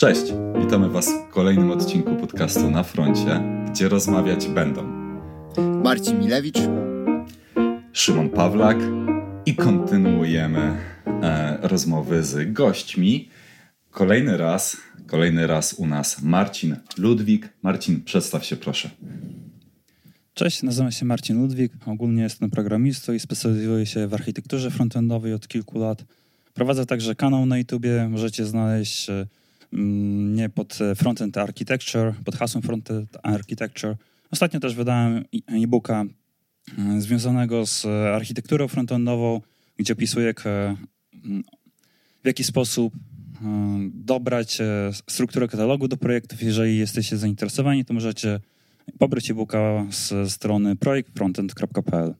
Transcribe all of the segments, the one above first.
Cześć, witamy Was w kolejnym odcinku podcastu Na Froncie, gdzie rozmawiać będą Marcin Milewicz, Szymon Pawlak i kontynuujemy e, rozmowy z gośćmi. Kolejny raz, kolejny raz u nas Marcin Ludwik. Marcin, przedstaw się proszę. Cześć, nazywam się Marcin Ludwik. Ogólnie jestem programistą i specjalizuję się w architekturze frontendowej od kilku lat. Prowadzę także kanał na YouTubie. Możecie znaleźć mm, pod Frontend Architecture, pod hasłem Frontend Architecture. Ostatnio też wydałem e-booka mm, związanego z architekturą frontendową, gdzie opisuję, mm, w jaki sposób dobrać e, strukturę katalogu do projektów. Jeżeli jesteście zainteresowani, to możecie pobrać e-booka z strony projektfrontend.pl.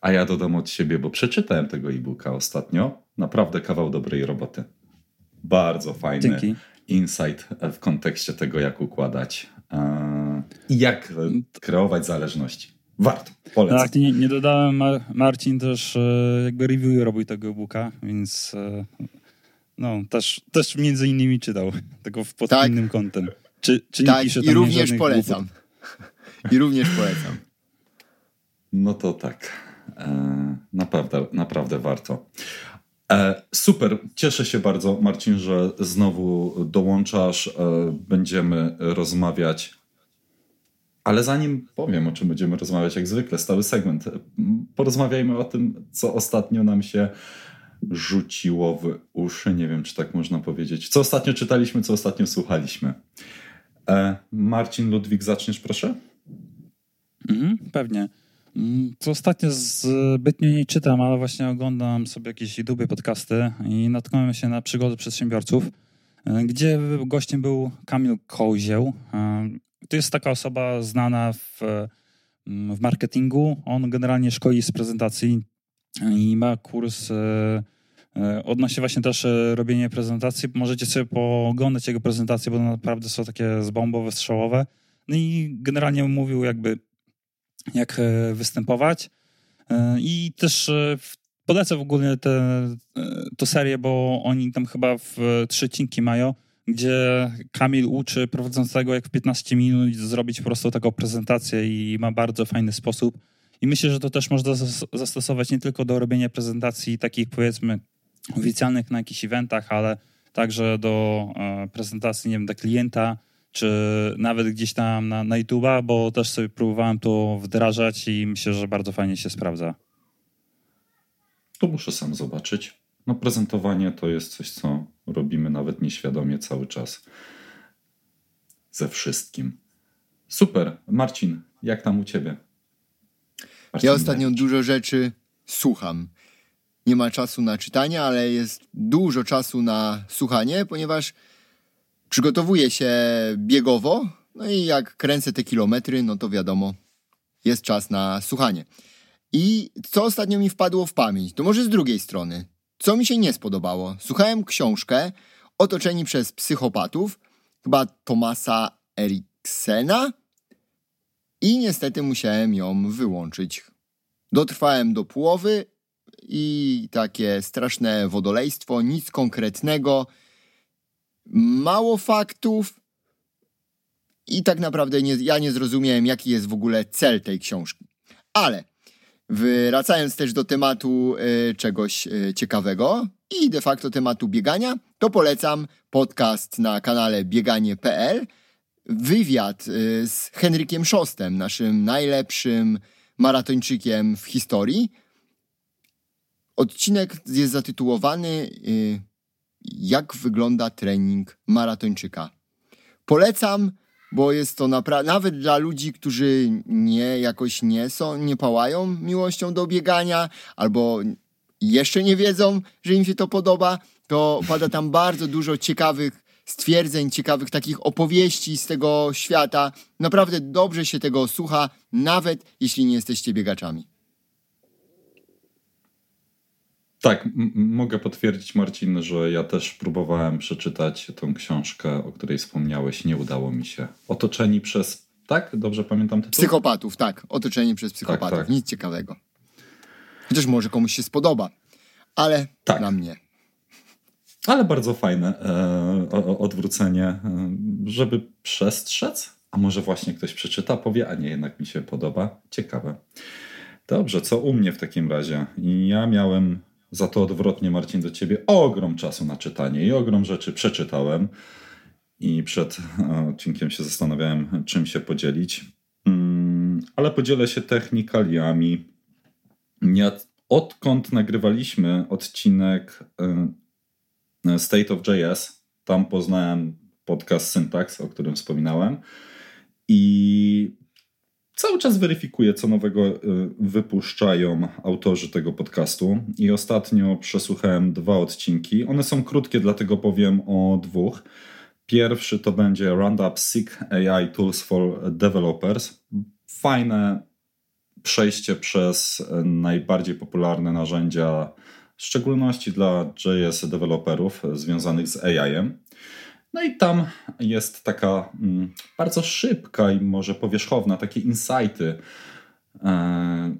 A ja dodam od siebie, bo przeczytałem tego e-booka ostatnio. Naprawdę kawał dobrej roboty. Bardzo fajny Dzięki. insight w kontekście tego, jak układać e, i jak kreować zależności. Warto, polecam. Tak, nie, nie dodałem, Mar Marcin też e, jakby review robił tego e-booka, więc no, też, też między innymi czytał, tego pod tak. innym kątem. Czy, czy tak, i również polecam. I również polecam. No to tak. E, naprawdę, naprawdę warto. E, super, cieszę się bardzo, Marcin, że znowu dołączasz. E, będziemy rozmawiać. Ale zanim powiem, o czym będziemy rozmawiać, jak zwykle, stały segment, porozmawiajmy o tym, co ostatnio nam się rzuciło w uszy. Nie wiem, czy tak można powiedzieć. Co ostatnio czytaliśmy, co ostatnio słuchaliśmy. E, Marcin Ludwik, zaczniesz proszę? Mhm, pewnie. Mm, co ostatnio zbytnio nie czytam, ale właśnie oglądam sobie jakieś YouTube podcasty i natknąłem się na przygody przedsiębiorców, e, gdzie gościem był Kamil Kozieł. E, to jest taka osoba znana w, mm, w marketingu. On generalnie szkoli z prezentacji i ma kurs odnośnie właśnie też robienia prezentacji. Możecie sobie pooglądać jego prezentacje, bo naprawdę są takie zbombowe, strzałowe. No i generalnie mówił jakby jak e, występować. E, I też e, polecę w ogóle tę serię, bo oni tam chyba w trzy odcinki mają, gdzie Kamil uczy prowadzącego, jak w 15 minut zrobić po prostu taką prezentację i ma bardzo fajny sposób. I myślę, że to też można zastosować nie tylko do robienia prezentacji takich powiedzmy oficjalnych na jakichś eventach, ale także do prezentacji, nie wiem, dla klienta, czy nawet gdzieś tam na, na YouTube'a, bo też sobie próbowałem to wdrażać i myślę, że bardzo fajnie się sprawdza. To muszę sam zobaczyć. No prezentowanie to jest coś, co robimy nawet nieświadomie cały czas. Ze wszystkim. Super. Marcin, jak tam u ciebie? Marcin ja ostatnio dużo rzeczy słucham. Nie ma czasu na czytanie, ale jest dużo czasu na słuchanie, ponieważ Przygotowuję się biegowo, no i jak kręcę te kilometry, no to wiadomo, jest czas na słuchanie. I co ostatnio mi wpadło w pamięć, to może z drugiej strony. Co mi się nie spodobało? Słuchałem książkę Otoczeni przez psychopatów, chyba Tomasa Eriksena i niestety musiałem ją wyłączyć. Dotrwałem do połowy i takie straszne wodolejstwo, nic konkretnego, mało faktów i tak naprawdę nie, ja nie zrozumiałem, jaki jest w ogóle cel tej książki. Ale wracając też do tematu y, czegoś y, ciekawego i de facto tematu biegania, to polecam podcast na kanale bieganie.pl, wywiad y, z Henrykiem Szostem, naszym najlepszym maratończykiem w historii. Odcinek jest zatytułowany jak wygląda trening maratończyka. Polecam, bo jest to naprawdę, nawet dla ludzi, którzy nie jakoś nie są, nie pałają miłością do biegania, albo jeszcze nie wiedzą, że im się to podoba, to pada tam bardzo dużo ciekawych stwierdzeń, ciekawych takich opowieści z tego świata. Naprawdę dobrze się tego słucha, nawet jeśli nie jesteście biegaczami. Tak, mogę potwierdzić, Marcin, że ja też próbowałem przeczytać tą książkę, o której wspomniałeś. Nie udało mi się. Otoczeni przez, tak? Dobrze pamiętam tytuł? Psychopatów, tak. Otoczeni przez psychopatów. Tak, tak. Nic ciekawego. Chociaż może komuś się spodoba, ale tak. na mnie. ale bardzo fajne e, odwrócenie, e, żeby przestrzec, a może właśnie ktoś przeczyta, powie, a nie, jednak mi się podoba. Ciekawe. Dobrze, co u mnie w takim razie? Ja miałem za to odwrotnie, Marcin, do ciebie ogrom czasu na czytanie i ogrom rzeczy przeczytałem. I przed e, odcinkiem się zastanawiałem, czym się podzielić. Mm, ale podzielę się technikaliami. Odkąd nagrywaliśmy odcinek e, State of JS, tam poznałem podcast Syntax, o którym wspominałem. I cały czas weryfikuję, co nowego y, wypuszczają autorzy tego podcastu. I ostatnio przesłuchałem dwa odcinki. One są krótkie, dlatego powiem o dwóch. Pierwszy to będzie Roundup Sick AI Tools for Developers. Fajne przejście przez najbardziej popularne narzędzia, w szczególności dla JS deweloperów związanych z AI-em. No i tam jest taka mm, bardzo szybka i może powierzchowna, takie insighty, e,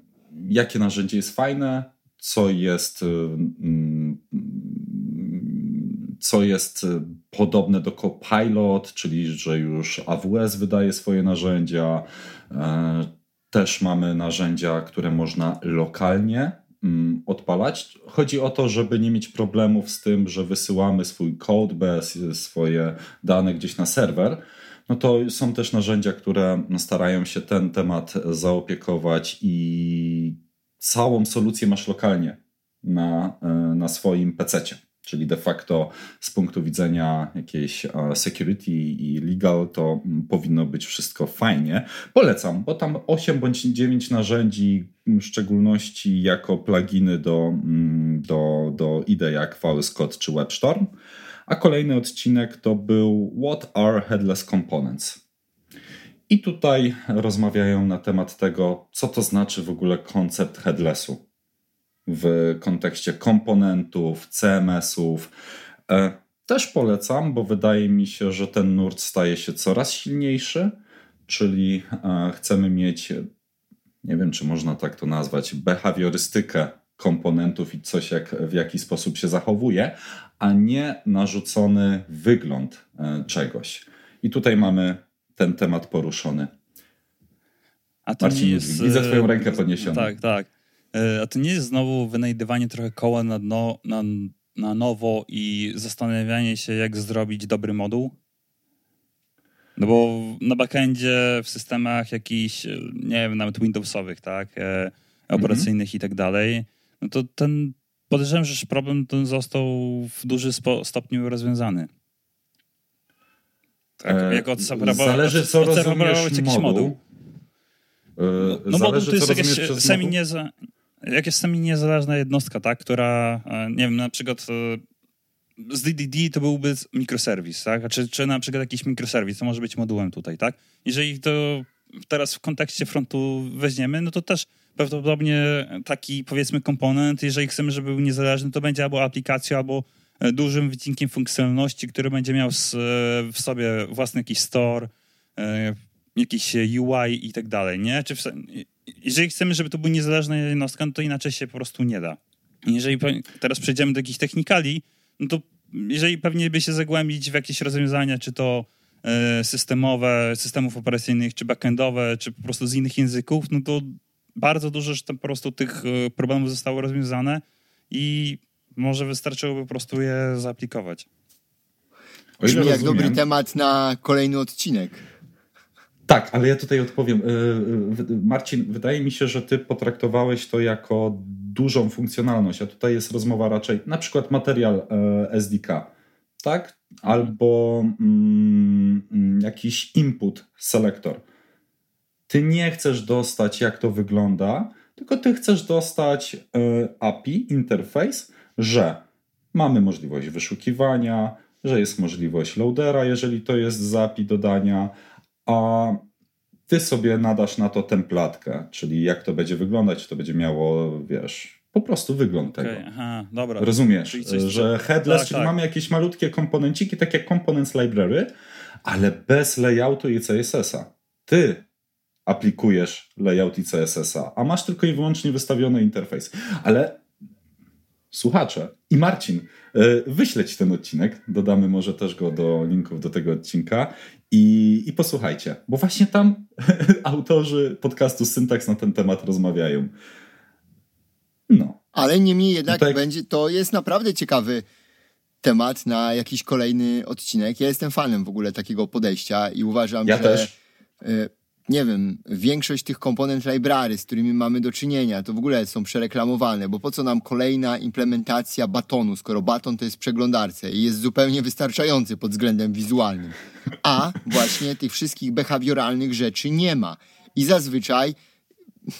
jakie narzędzie jest fajne, co jest, mm, co jest podobne do Copilot, czyli że już AWS wydaje swoje narzędzia. E, też mamy narzędzia, które można lokalnie odpalać. Chodzi o to, żeby nie mieć problemów z tym, że wysyłamy swój codebase, swoje dane gdzieś na serwer. No to są też narzędzia, które starają się ten temat zaopiekować i całą solucję masz lokalnie na, e, na swoim PC czyli de facto z punktu widzenia jakiejś security i legal to mm, powinno być wszystko fajnie. Polecam, bo tam 8 bądź 9 narzędzi, w szczególności jako pluginy do, mm, do, do IDE jak VS Code czy WebStorm. A kolejny odcinek to był What are headless components? I tutaj rozmawiają na temat tego, co to znaczy w ogóle koncept headlessu w kontekście komponentów, CMS-ów. E, też polecam, bo wydaje mi się, że ten nurt staje się coraz silniejszy, czyli e, chcemy mieć, nie wiem czy można tak to nazwać, behawiorystykę komponentów i coś, jak, w jaki sposób się zachowuje, a nie narzucony wygląd e, czegoś. I tutaj mamy ten temat poruszony. A to Marcin, jest... widzę Twoją rękę podniesioną. Tak, tak. E, a to nie jest znowu wynajdywanie trochę koła na, dno, na, na nowo i zastanawianie się, jak zrobić dobry moduł? No bo na backendzie, w systemach jakichś, e, nie wiem, nawet Windowsowych, tak, e, operacyjnych mm -hmm. i tak dalej, no to ten, podejrzewam, że problem ten został w dużym stopniu rozwiązany. Tak, e, jak od Zależy, co rozumiesz jakiś moduł. moduł. No, no moduł to jest jakaś semi nieza, jak jest sami niezależna jednostka, tak, która, e, nie wiem, na przykład e, z DDD to byłby mikroserwis, tak? Czy, czy na przykład jakiś mikroserwis, to może być modułem tutaj, tak? Jeżeli to teraz w kontekście frontu weźmiemy, no to też prawdopodobnie taki powiedzmy komponent, jeżeli chcemy, żeby był niezależny, to będzie albo aplikacją, albo e, dużym wycinkiem funkcjonalności, który będzie miał w sobie własny jakiś store, jakiś UI i tak dalej, nie? Czy w, jeżeli chcemy, żeby to była niezależna jednostka, no to inaczej się po prostu nie da. Jeżeli teraz przejdziemy do jakichś technikali, no to jeżeli pewnie by się zagłębić w jakieś rozwiązania, czy to e, systemowe, systemów operacyjnych, czy backendowe, czy po prostu z innych języków, no to bardzo dużo że tam po prostu tych e, problemów zostało rozwiązane i może wystarczyłoby po prostu je zaaplikować. Brzmi jak dobry temat na kolejny odcinek. Tak, ale ja tutaj odpowiem. E, e, Marcin, wydaje mi się, że ty potraktowałeś to jako dużą funkcjonalność, a tutaj jest rozmowa raczej na przykład materiał e, SDK, tak? Albo mm, mm, jakiś input selektor. Ty nie chcesz dostać, jak to wygląda, tylko ty chcesz dostać API, interfejs, że mamy możliwość wyszukiwania, że jest możliwość loadera, jeżeli to jest z API dodania, a ty sobie nadasz na to templatkę, czyli jak to będzie wyglądać, to będzie miało, wiesz, po prostu wygląd okay, tego. Aha, dobra. Rozumiesz, że headless, tak, czyli tak. mamy jakieś malutkie komponenciki, takie components library, ale bez layoutu i CSS-a. Ty aplikujesz layout i CSS-a, a masz tylko i wyłącznie wystawiony interfejs. Ale słuchacze i Marcin, e, wyśleć ten odcinek. Dodamy może też go do linków do tego odcinka i, i posłuchajcie, bo właśnie tam autorzy podcastu Syntax na ten temat rozmawiają. No. Ale niemniej jednak Tutaj... będzie, to jest naprawdę ciekawy temat na jakiś kolejny odcinek. Ja jestem fanem w ogóle takiego podejścia i uważam, ja że też. Nie wiem, większość tych komponent library, z którymi mamy do czynienia, to w ogóle są przereklamowane, bo po co nam kolejna implementacja batonu, skoro baton to jest przeglądarce i jest zupełnie wystarczający pod względem wizualnym. A właśnie tych wszystkich behawioralnych rzeczy nie ma. I zazwyczaj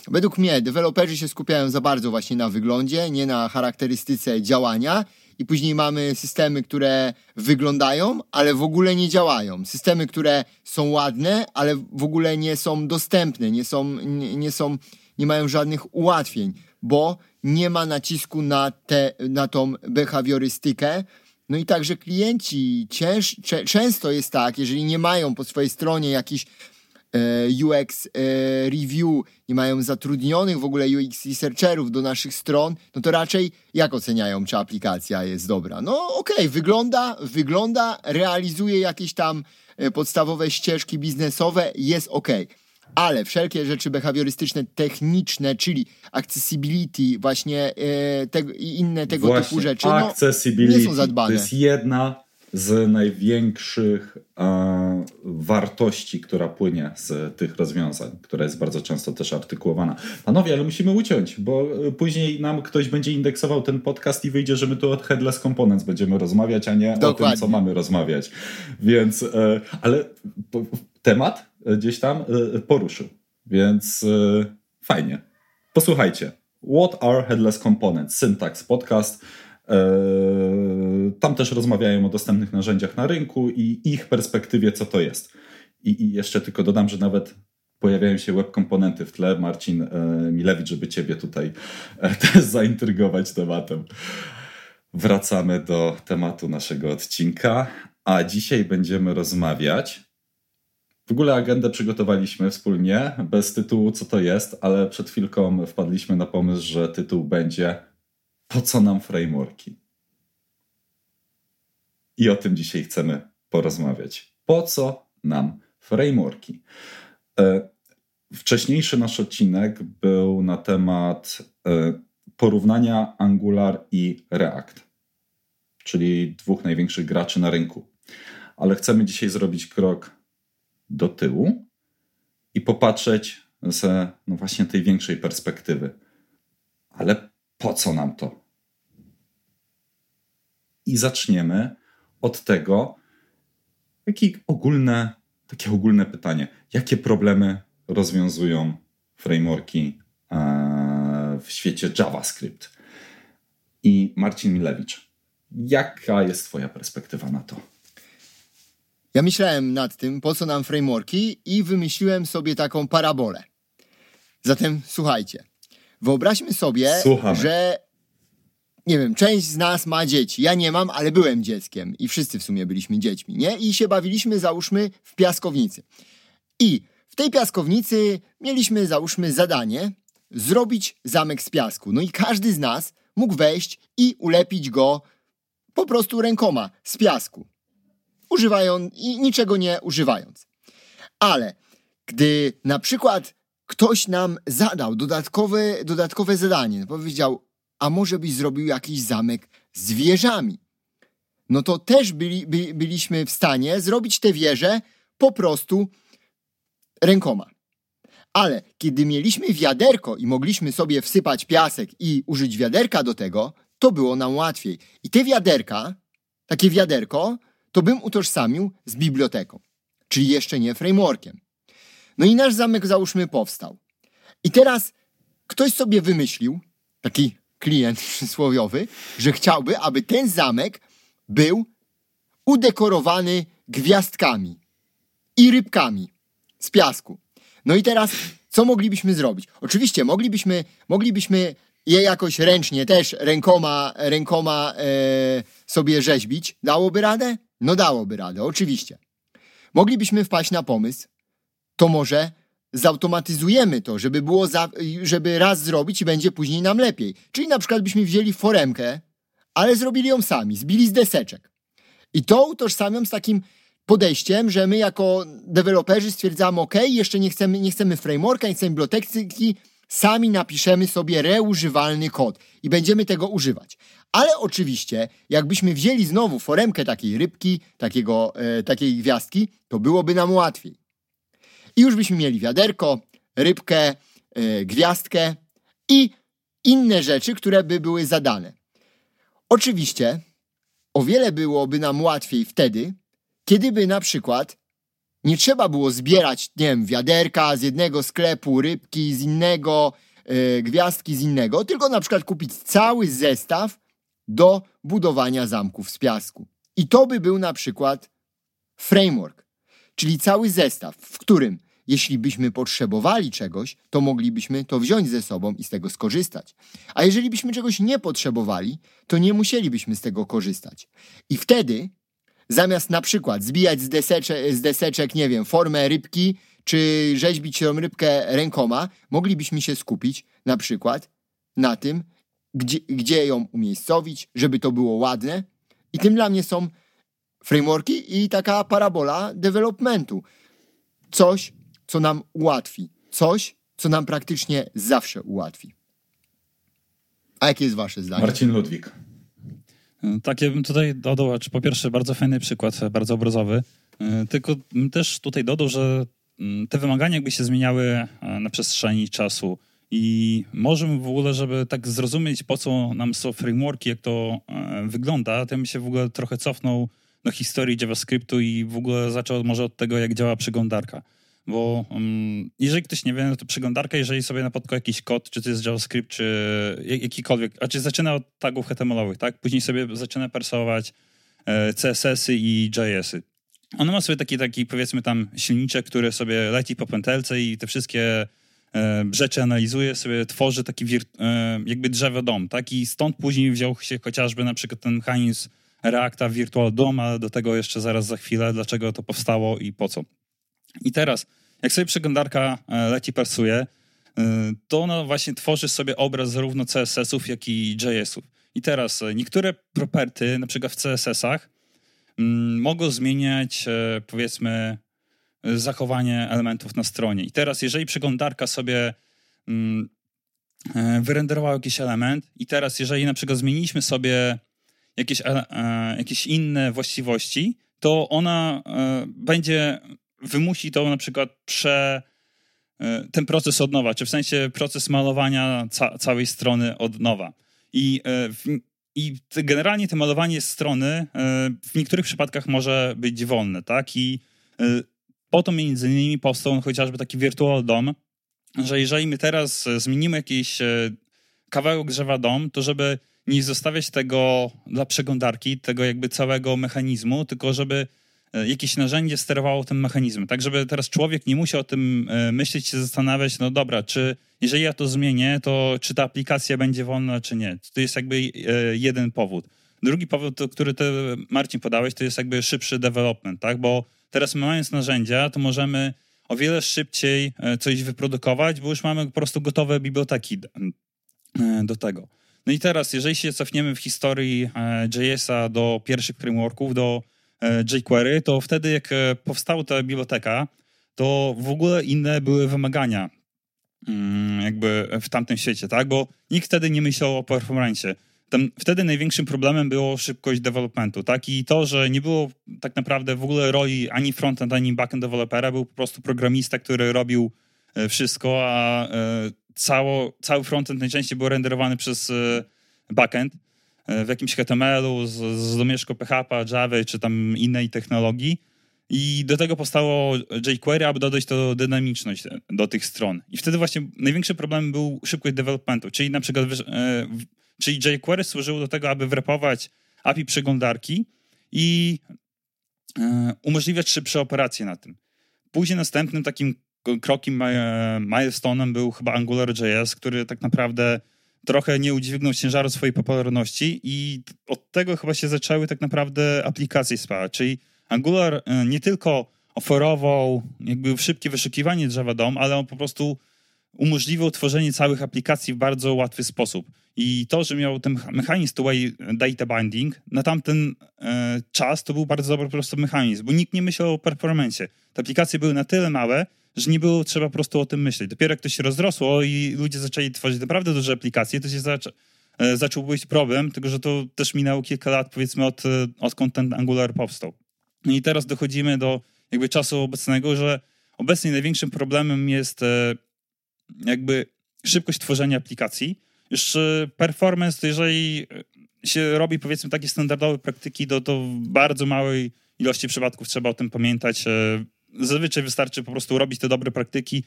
według mnie deweloperzy się skupiają za bardzo właśnie na wyglądzie, nie na charakterystyce działania i później mamy systemy, które wyglądają, ale w ogóle nie działają. Systemy, które są ładne, ale w ogóle nie są dostępne, nie są, nie, nie są, nie mają żadnych ułatwień, bo nie ma nacisku na, te, na tą behawiorystykę. No i także klienci cięż, często jest tak, jeżeli nie mają po swojej stronie jakichś UX e, review, nie mają zatrudnionych w ogóle UX researcherów do naszych stron, no to raczej jak oceniają, czy aplikacja jest dobra? No okej, okay, wygląda, wygląda, realizuje jakieś tam e, podstawowe ścieżki biznesowe, jest ok. Ale wszelkie rzeczy behawiorystyczne, techniczne, czyli accessibility, właśnie e, te, i inne tego właśnie, typu rzeczy, no, nie są zadbane. To jest jedna z największych e, wartości, która płynie z tych rozwiązań, która jest bardzo często też artykułowana. Panowie, ale musimy uciąć, bo e, później nam ktoś będzie indeksował ten podcast i wyjdzie, że my tu od Headless Components będziemy rozmawiać, a nie Dokładnie. o tym, co mamy rozmawiać. Więc, e, ale temat gdzieś tam e, poruszył, więc e, fajnie. Posłuchajcie. What are Headless Components? Syntax Podcast. Tam też rozmawiają o dostępnych narzędziach na rynku i ich perspektywie, co to jest. I, i jeszcze tylko dodam, że nawet pojawiają się web komponenty w tle. Marcin e, Milewicz, żeby Ciebie tutaj e, też zaintrygować tematem. Wracamy do tematu naszego odcinka, a dzisiaj będziemy rozmawiać. W ogóle agendę przygotowaliśmy wspólnie, bez tytułu, co to jest, ale przed chwilką wpadliśmy na pomysł, że tytuł będzie po co nam frameworki? I o tym dzisiaj chcemy porozmawiać. Po co nam frameworki? E, wcześniejszy nasz odcinek był na temat e, porównania Angular i React, czyli dwóch największych graczy na rynku. Ale chcemy dzisiaj zrobić krok do tyłu i popatrzeć z no właśnie tej większej perspektywy. Ale po co nam to? i zaczniemy od tego, jakie ogólne, takie ogólne pytanie, jakie problemy rozwiązują frameworki e, w świecie JavaScript. I Marcin Milewicz, jaka jest Twoja perspektywa na to? Ja myślałem nad tym, po co nam frameworki, i wymyśliłem sobie taką parabolę. Zatem słuchajcie. Wyobraźmy sobie, Słuchamy. że nie wiem, część z nas ma dzieci. Ja nie mam, ale byłem dzieckiem i wszyscy w sumie byliśmy dziećmi, nie? I się bawiliśmy, załóżmy, w piaskownicy. I w tej piaskownicy mieliśmy, załóżmy, zadanie zrobić zamek z piasku. No i każdy z nas mógł wejść i ulepić go po prostu rękoma z piasku. Używając i niczego nie używając. Ale gdy na przykład ktoś nam zadał dodatkowe, dodatkowe zadanie, powiedział: a może byś zrobił jakiś zamek z wieżami. No to też byli, by, byliśmy w stanie zrobić te wieże po prostu rękoma. Ale kiedy mieliśmy wiaderko i mogliśmy sobie wsypać piasek i użyć wiaderka do tego, to było nam łatwiej. I te wiaderka, takie wiaderko, to bym utożsamił z biblioteką, czyli jeszcze nie frameworkiem. No i nasz zamek, załóżmy, powstał. I teraz ktoś sobie wymyślił, taki klient przysłowiowy, że chciałby, aby ten zamek był udekorowany gwiazdkami i rybkami z piasku. No i teraz, co moglibyśmy zrobić? Oczywiście moglibyśmy, moglibyśmy je jakoś ręcznie, też rękoma, rękoma e, sobie rzeźbić. Dałoby radę? No dałoby radę, oczywiście. Moglibyśmy wpaść na pomysł, to może zautomatyzujemy to, żeby było, za, żeby raz zrobić i będzie później nam lepiej. Czyli na przykład byśmy wzięli foremkę, ale zrobili ją sami, zbili z deseczek. I to utożsamiam z takim podejściem, że my jako deweloperzy stwierdzamy, ok, jeszcze nie chcemy, nie chcemy frameworka, nie chcemy biblioteki, sami napiszemy sobie reużywalny kod i będziemy tego używać. Ale oczywiście, jakbyśmy wzięli znowu foremkę takiej rybki, takiego, e, takiej gwiazdki, to byłoby nam łatwiej. I już byśmy mieli wiaderko, rybkę, e, gwiazdkę i inne rzeczy, które by były zadane. Oczywiście, o wiele byłoby nam łatwiej wtedy, kiedy by na przykład nie trzeba było zbierać, nie wiem, wiaderka z jednego sklepu, rybki z innego, yy, gwiazdki z innego, tylko na przykład kupić cały zestaw do budowania zamków z piasku. I to by był na przykład framework, czyli cały zestaw, w którym jeśli byśmy potrzebowali czegoś, to moglibyśmy to wziąć ze sobą i z tego skorzystać. A jeżeli byśmy czegoś nie potrzebowali, to nie musielibyśmy z tego korzystać. I wtedy Zamiast na przykład zbijać z, desecze, z deseczek, nie wiem, formę rybki, czy rzeźbić tą rybkę rękoma, moglibyśmy się skupić na przykład na tym, gdzie, gdzie ją umiejscowić, żeby to było ładne. I tym dla mnie są frameworki i taka parabola developmentu. Coś, co nam ułatwi. Coś, co nam praktycznie zawsze ułatwi. A jakie jest wasze zdanie? Marcin Ludwik. Tak, ja bym tutaj dodał, czy po pierwsze bardzo fajny przykład, bardzo obrazowy, e, tylko też tutaj dodał, że mm, te wymagania jakby się zmieniały e, na przestrzeni czasu i możemy w ogóle, żeby tak zrozumieć, po co nam są frameworki, jak to e, wygląda, to bym się w ogóle trochę cofnął do historii JavaScriptu i w ogóle zaczął może od tego, jak działa przeglądarka. Bo um, jeżeli ktoś nie wie, no to przeglądarka, jeżeli sobie napotka jakiś kod, czy to jest JavaScript, czy jakikolwiek, a czy zaczyna od tagów HTML-owych, tak? Później sobie zaczyna parsować e, CSS-y i JS-y. Ona ma sobie taki, taki, powiedzmy tam silniczek, który sobie leci po pętelce i te wszystkie e, rzeczy analizuje, sobie tworzy taki e, jakby drzewo dom, tak? I stąd później wziął się chociażby na przykład ten mechanizm Reacta Virtual DOM, ale do tego jeszcze zaraz za chwilę, dlaczego to powstało i po co. I teraz, jak sobie przeglądarka e, leci, persuje, e, to ona właśnie tworzy sobie obraz zarówno CSS-ów, jak i JS-ów. I teraz e, niektóre property, na przykład w CSS-ach, mm, mogą zmieniać, powiedzmy, zachowanie elementów na stronie. I teraz, jeżeli przeglądarka sobie mm, wyrenderowała jakiś element, i teraz, jeżeli na przykład zmieniliśmy sobie jakieś, jakieś inne właściwości, to ona będzie wymusi to na przykład prze, e, ten proces od nowa, czy w sensie proces malowania ca całej strony od nowa. I, e, w, i generalnie to malowanie strony e, w niektórych przypadkach może być wolne, tak? I po to między innymi powstał chociażby taki Virtual DOM, że jeżeli my teraz zmienimy jakiś kawałek drzewa dom, to żeby nie zostawiać tego dla przeglądarki, tego jakby całego mechanizmu, tylko żeby E, jakieś narzędzie sterowało tym mechanizmem, tak żeby teraz człowiek nie musiał o tym e, myśleć, się zastanawiać, no dobra, czy jeżeli ja to zmienię, to czy ta aplikacja będzie wolna, czy nie. To jest jakby e, jeden powód. Drugi powód, który ty, Marcin, podałeś, to jest jakby szybszy development, tak, bo teraz mając narzędzia, to możemy o wiele szybciej coś wyprodukować, bo już mamy po prostu gotowe biblioteki do tego. No i teraz, jeżeli się cofniemy w historii JS-a do pierwszych frameworków, do E, jQuery, to wtedy jak e, powstała ta biblioteka, to w ogóle inne były wymagania mm, jakby w tamtym świecie, tak? Bo nikt wtedy nie myślał o performance. Tam, wtedy największym problemem było szybkość developmentu, tak? I to, że nie było tak naprawdę w ogóle roli ani frontend, ani backend dewelopera, był po prostu programista, który robił e, wszystko, a cało, cały frontend najczęściej był renderowany przez backend. E, w jakimś HTML-u z, z domieszką PHP, Java czy tam innej technologii. I do tego powstało jQuery, aby dodać to dynamiczność do tych stron. I wtedy właśnie największy problem był szybkość developmentu, czyli na przykład e, czyli jQuery służyło do tego, aby wrapować API przeglądarki i e, umożliwiać szybsze operacje na tym. Później następnym takim krokiem, milestone'em był chyba AngularJS, który tak naprawdę trochę nie udźwignął ciężaru swojej popularności i od tego chyba się zaczęły tak naprawdę aplikacje SPA, czyli Angular e, nie tylko oferował jakby szybkie wyszukiwanie Java DOM, ale on po prostu umożliwiał tworzenie całych aplikacji w bardzo łatwy sposób. I to, że miał ten mechanizm two-way data binding, na tamten e, czas to był bardzo dobry po prostu mechanizm, bo nikt nie myślał o performance. Te aplikacje były na tyle małe, że nie było trzeba po prostu o tym myśleć. Dopiero jak to się rozrosło i ludzie zaczęli tworzyć naprawdę duże aplikacje, to się zaczę, e, zaczął być problem, tylko że to też minęło kilka lat, powiedzmy, od, e, odkąd ten Angular powstał. I teraz dochodzimy do jakby czasu obecnego, że obecnie największym problemem jest e, jakby szybkość tworzenia aplikacji. Już performance, to jeżeli się robi powiedzmy takie standardowe praktyki, to w bardzo małej ilości przypadków trzeba o tym pamiętać. Zazwyczaj wystarczy po prostu robić te dobre praktyki,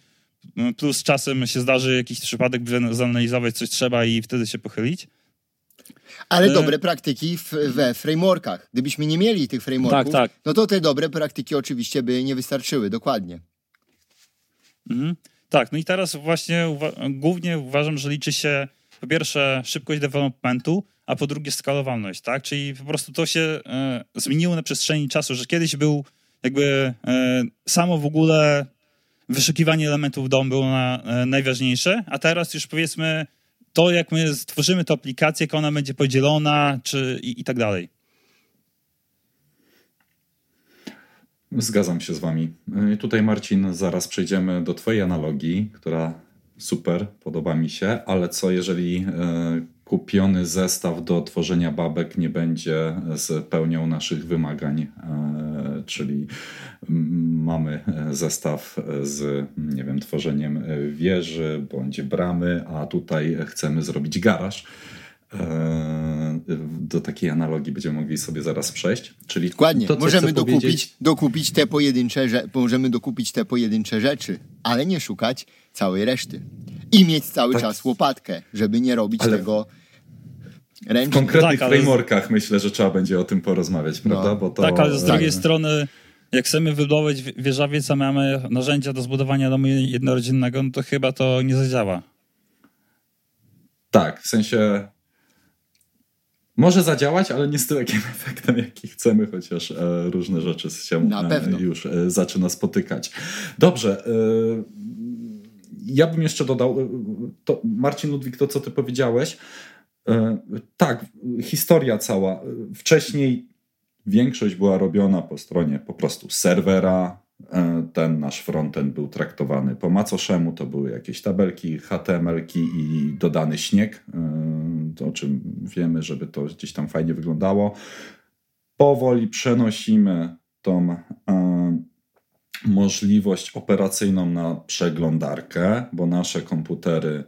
plus czasem się zdarzy jakiś przypadek, zanalizować coś trzeba i wtedy się pochylić. Ale e... dobre praktyki w, we frameworkach. Gdybyśmy nie mieli tych frameworków, tak, tak. no to te dobre praktyki oczywiście by nie wystarczyły, dokładnie. Mhm. Tak, no i teraz właśnie uwa głównie uważam, że liczy się po pierwsze szybkość developmentu, a po drugie skalowalność, tak? Czyli po prostu to się e, zmieniło na przestrzeni czasu, że kiedyś był jakby e, samo w ogóle wyszukiwanie elementów DOM było na, e, najważniejsze, a teraz już powiedzmy to, jak my stworzymy tę aplikację, jak ona będzie podzielona, czy i, i tak dalej. Zgadzam się z Wami. I tutaj, Marcin, zaraz przejdziemy do Twojej analogii, która super, podoba mi się, ale co jeżeli e, kupiony zestaw do tworzenia babek nie będzie spełniał naszych wymagań, e, czyli mamy zestaw z, nie wiem, tworzeniem wieży bądź bramy, a tutaj chcemy zrobić garaż. E, do takiej analogii będziemy mogli sobie zaraz przejść. Czyli Dokładnie. To, możemy dokupić, powiedzieć... dokupić, te pojedyncze, możemy dokupić te pojedyncze rzeczy, ale nie szukać całej reszty. I mieć cały tak. czas łopatkę, żeby nie robić ale... tego ręcznie. W konkretnych tak, frameworkach myślę, że trzeba będzie o tym porozmawiać, no. prawda? Bo to... Tak, ale z drugiej tak. strony jak chcemy wybudować wieżowiec, a mamy narzędzia do zbudowania domu jednorodzinnego, no to chyba to nie zadziała. Tak, w sensie może zadziałać, ale nie z takim efektem, jaki chcemy, chociaż e, różne rzeczy się e, już e, zaczyna spotykać. Dobrze. Ja bym jeszcze dodał, to Marcin Ludwik, to co ty powiedziałeś, tak, historia cała. Wcześniej większość była robiona po stronie po prostu serwera, E, ten nasz frontend był traktowany po macoszemu, to były jakieś tabelki, HTML-ki i dodany śnieg, e, to o czym wiemy, żeby to gdzieś tam fajnie wyglądało. Powoli przenosimy tą e, możliwość operacyjną na przeglądarkę, bo nasze komputery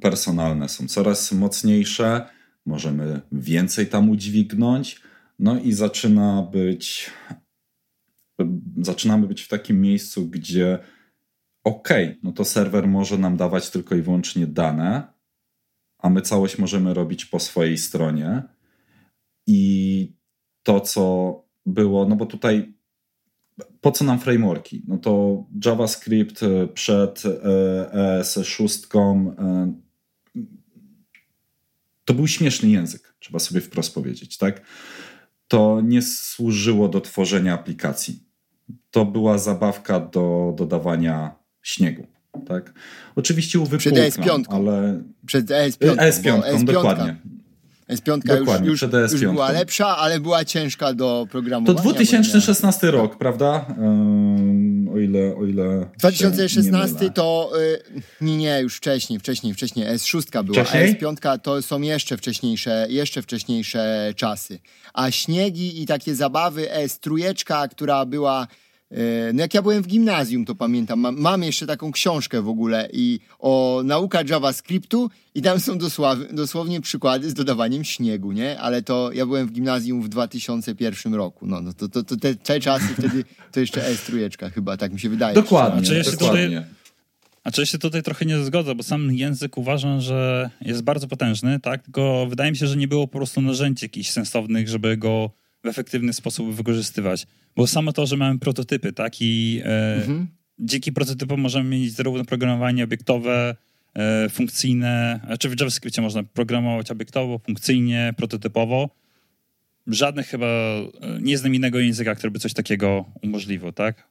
personalne są coraz mocniejsze, możemy więcej tam udźwignąć, no i zaczyna być zaczynamy być w takim miejscu, gdzie ok, no to serwer może nam dawać tylko i wyłącznie dane, a my całość możemy robić po swojej stronie. I to, co było, no bo tutaj po co nam frameworki? No to JavaScript przed ES6 e, to był śmieszny język, trzeba sobie wprost powiedzieć, tak? To nie służyło do tworzenia aplikacji to była zabawka do dodawania śniegu. Tak? Oczywiście uwypuklam, Przed ES5, ale... Przed ES5, ES5, ES5 dokładnie. S5 dokładnie, już, już, już była lepsza, ale była ciężka do programowania. To 2016 rok, prawda? o ile, o ile 2016 to y, nie, nie, już wcześniej, wcześniej, wcześniej S6 była, wcześniej? a S5 to są jeszcze wcześniejsze, jeszcze wcześniejsze czasy. A śniegi i takie zabawy S3, która była no jak ja byłem w gimnazjum, to pamiętam, mam, mam, jeszcze taką książkę w ogóle i o nauka JavaScriptu i tam są dosłownie, dosłownie przykłady z dodawaniem śniegu, nie? Ale to ja byłem w gimnazjum w 2001 roku, no, no to, to, to te, te czasy wtedy to jeszcze S3 chyba, tak mi się wydaje. Dokładnie, a czy ja dokładnie. Tutaj, a czy ja się tutaj trochę nie zgodzę, bo sam język uważam, że jest bardzo potężny, tak? Tylko wydaje mi się, że nie było po prostu narzędzi jakichś sensownych, żeby go w efektywny sposób wykorzystywać. Bo samo to, że mamy prototypy, tak? I e, mhm. dzięki prototypom możemy mieć zarówno programowanie obiektowe, e, funkcyjne, czy w JavaScriptie można programować obiektowo, funkcyjnie, prototypowo. żadnych chyba, nie znam innego języka, który by coś takiego umożliwił, tak?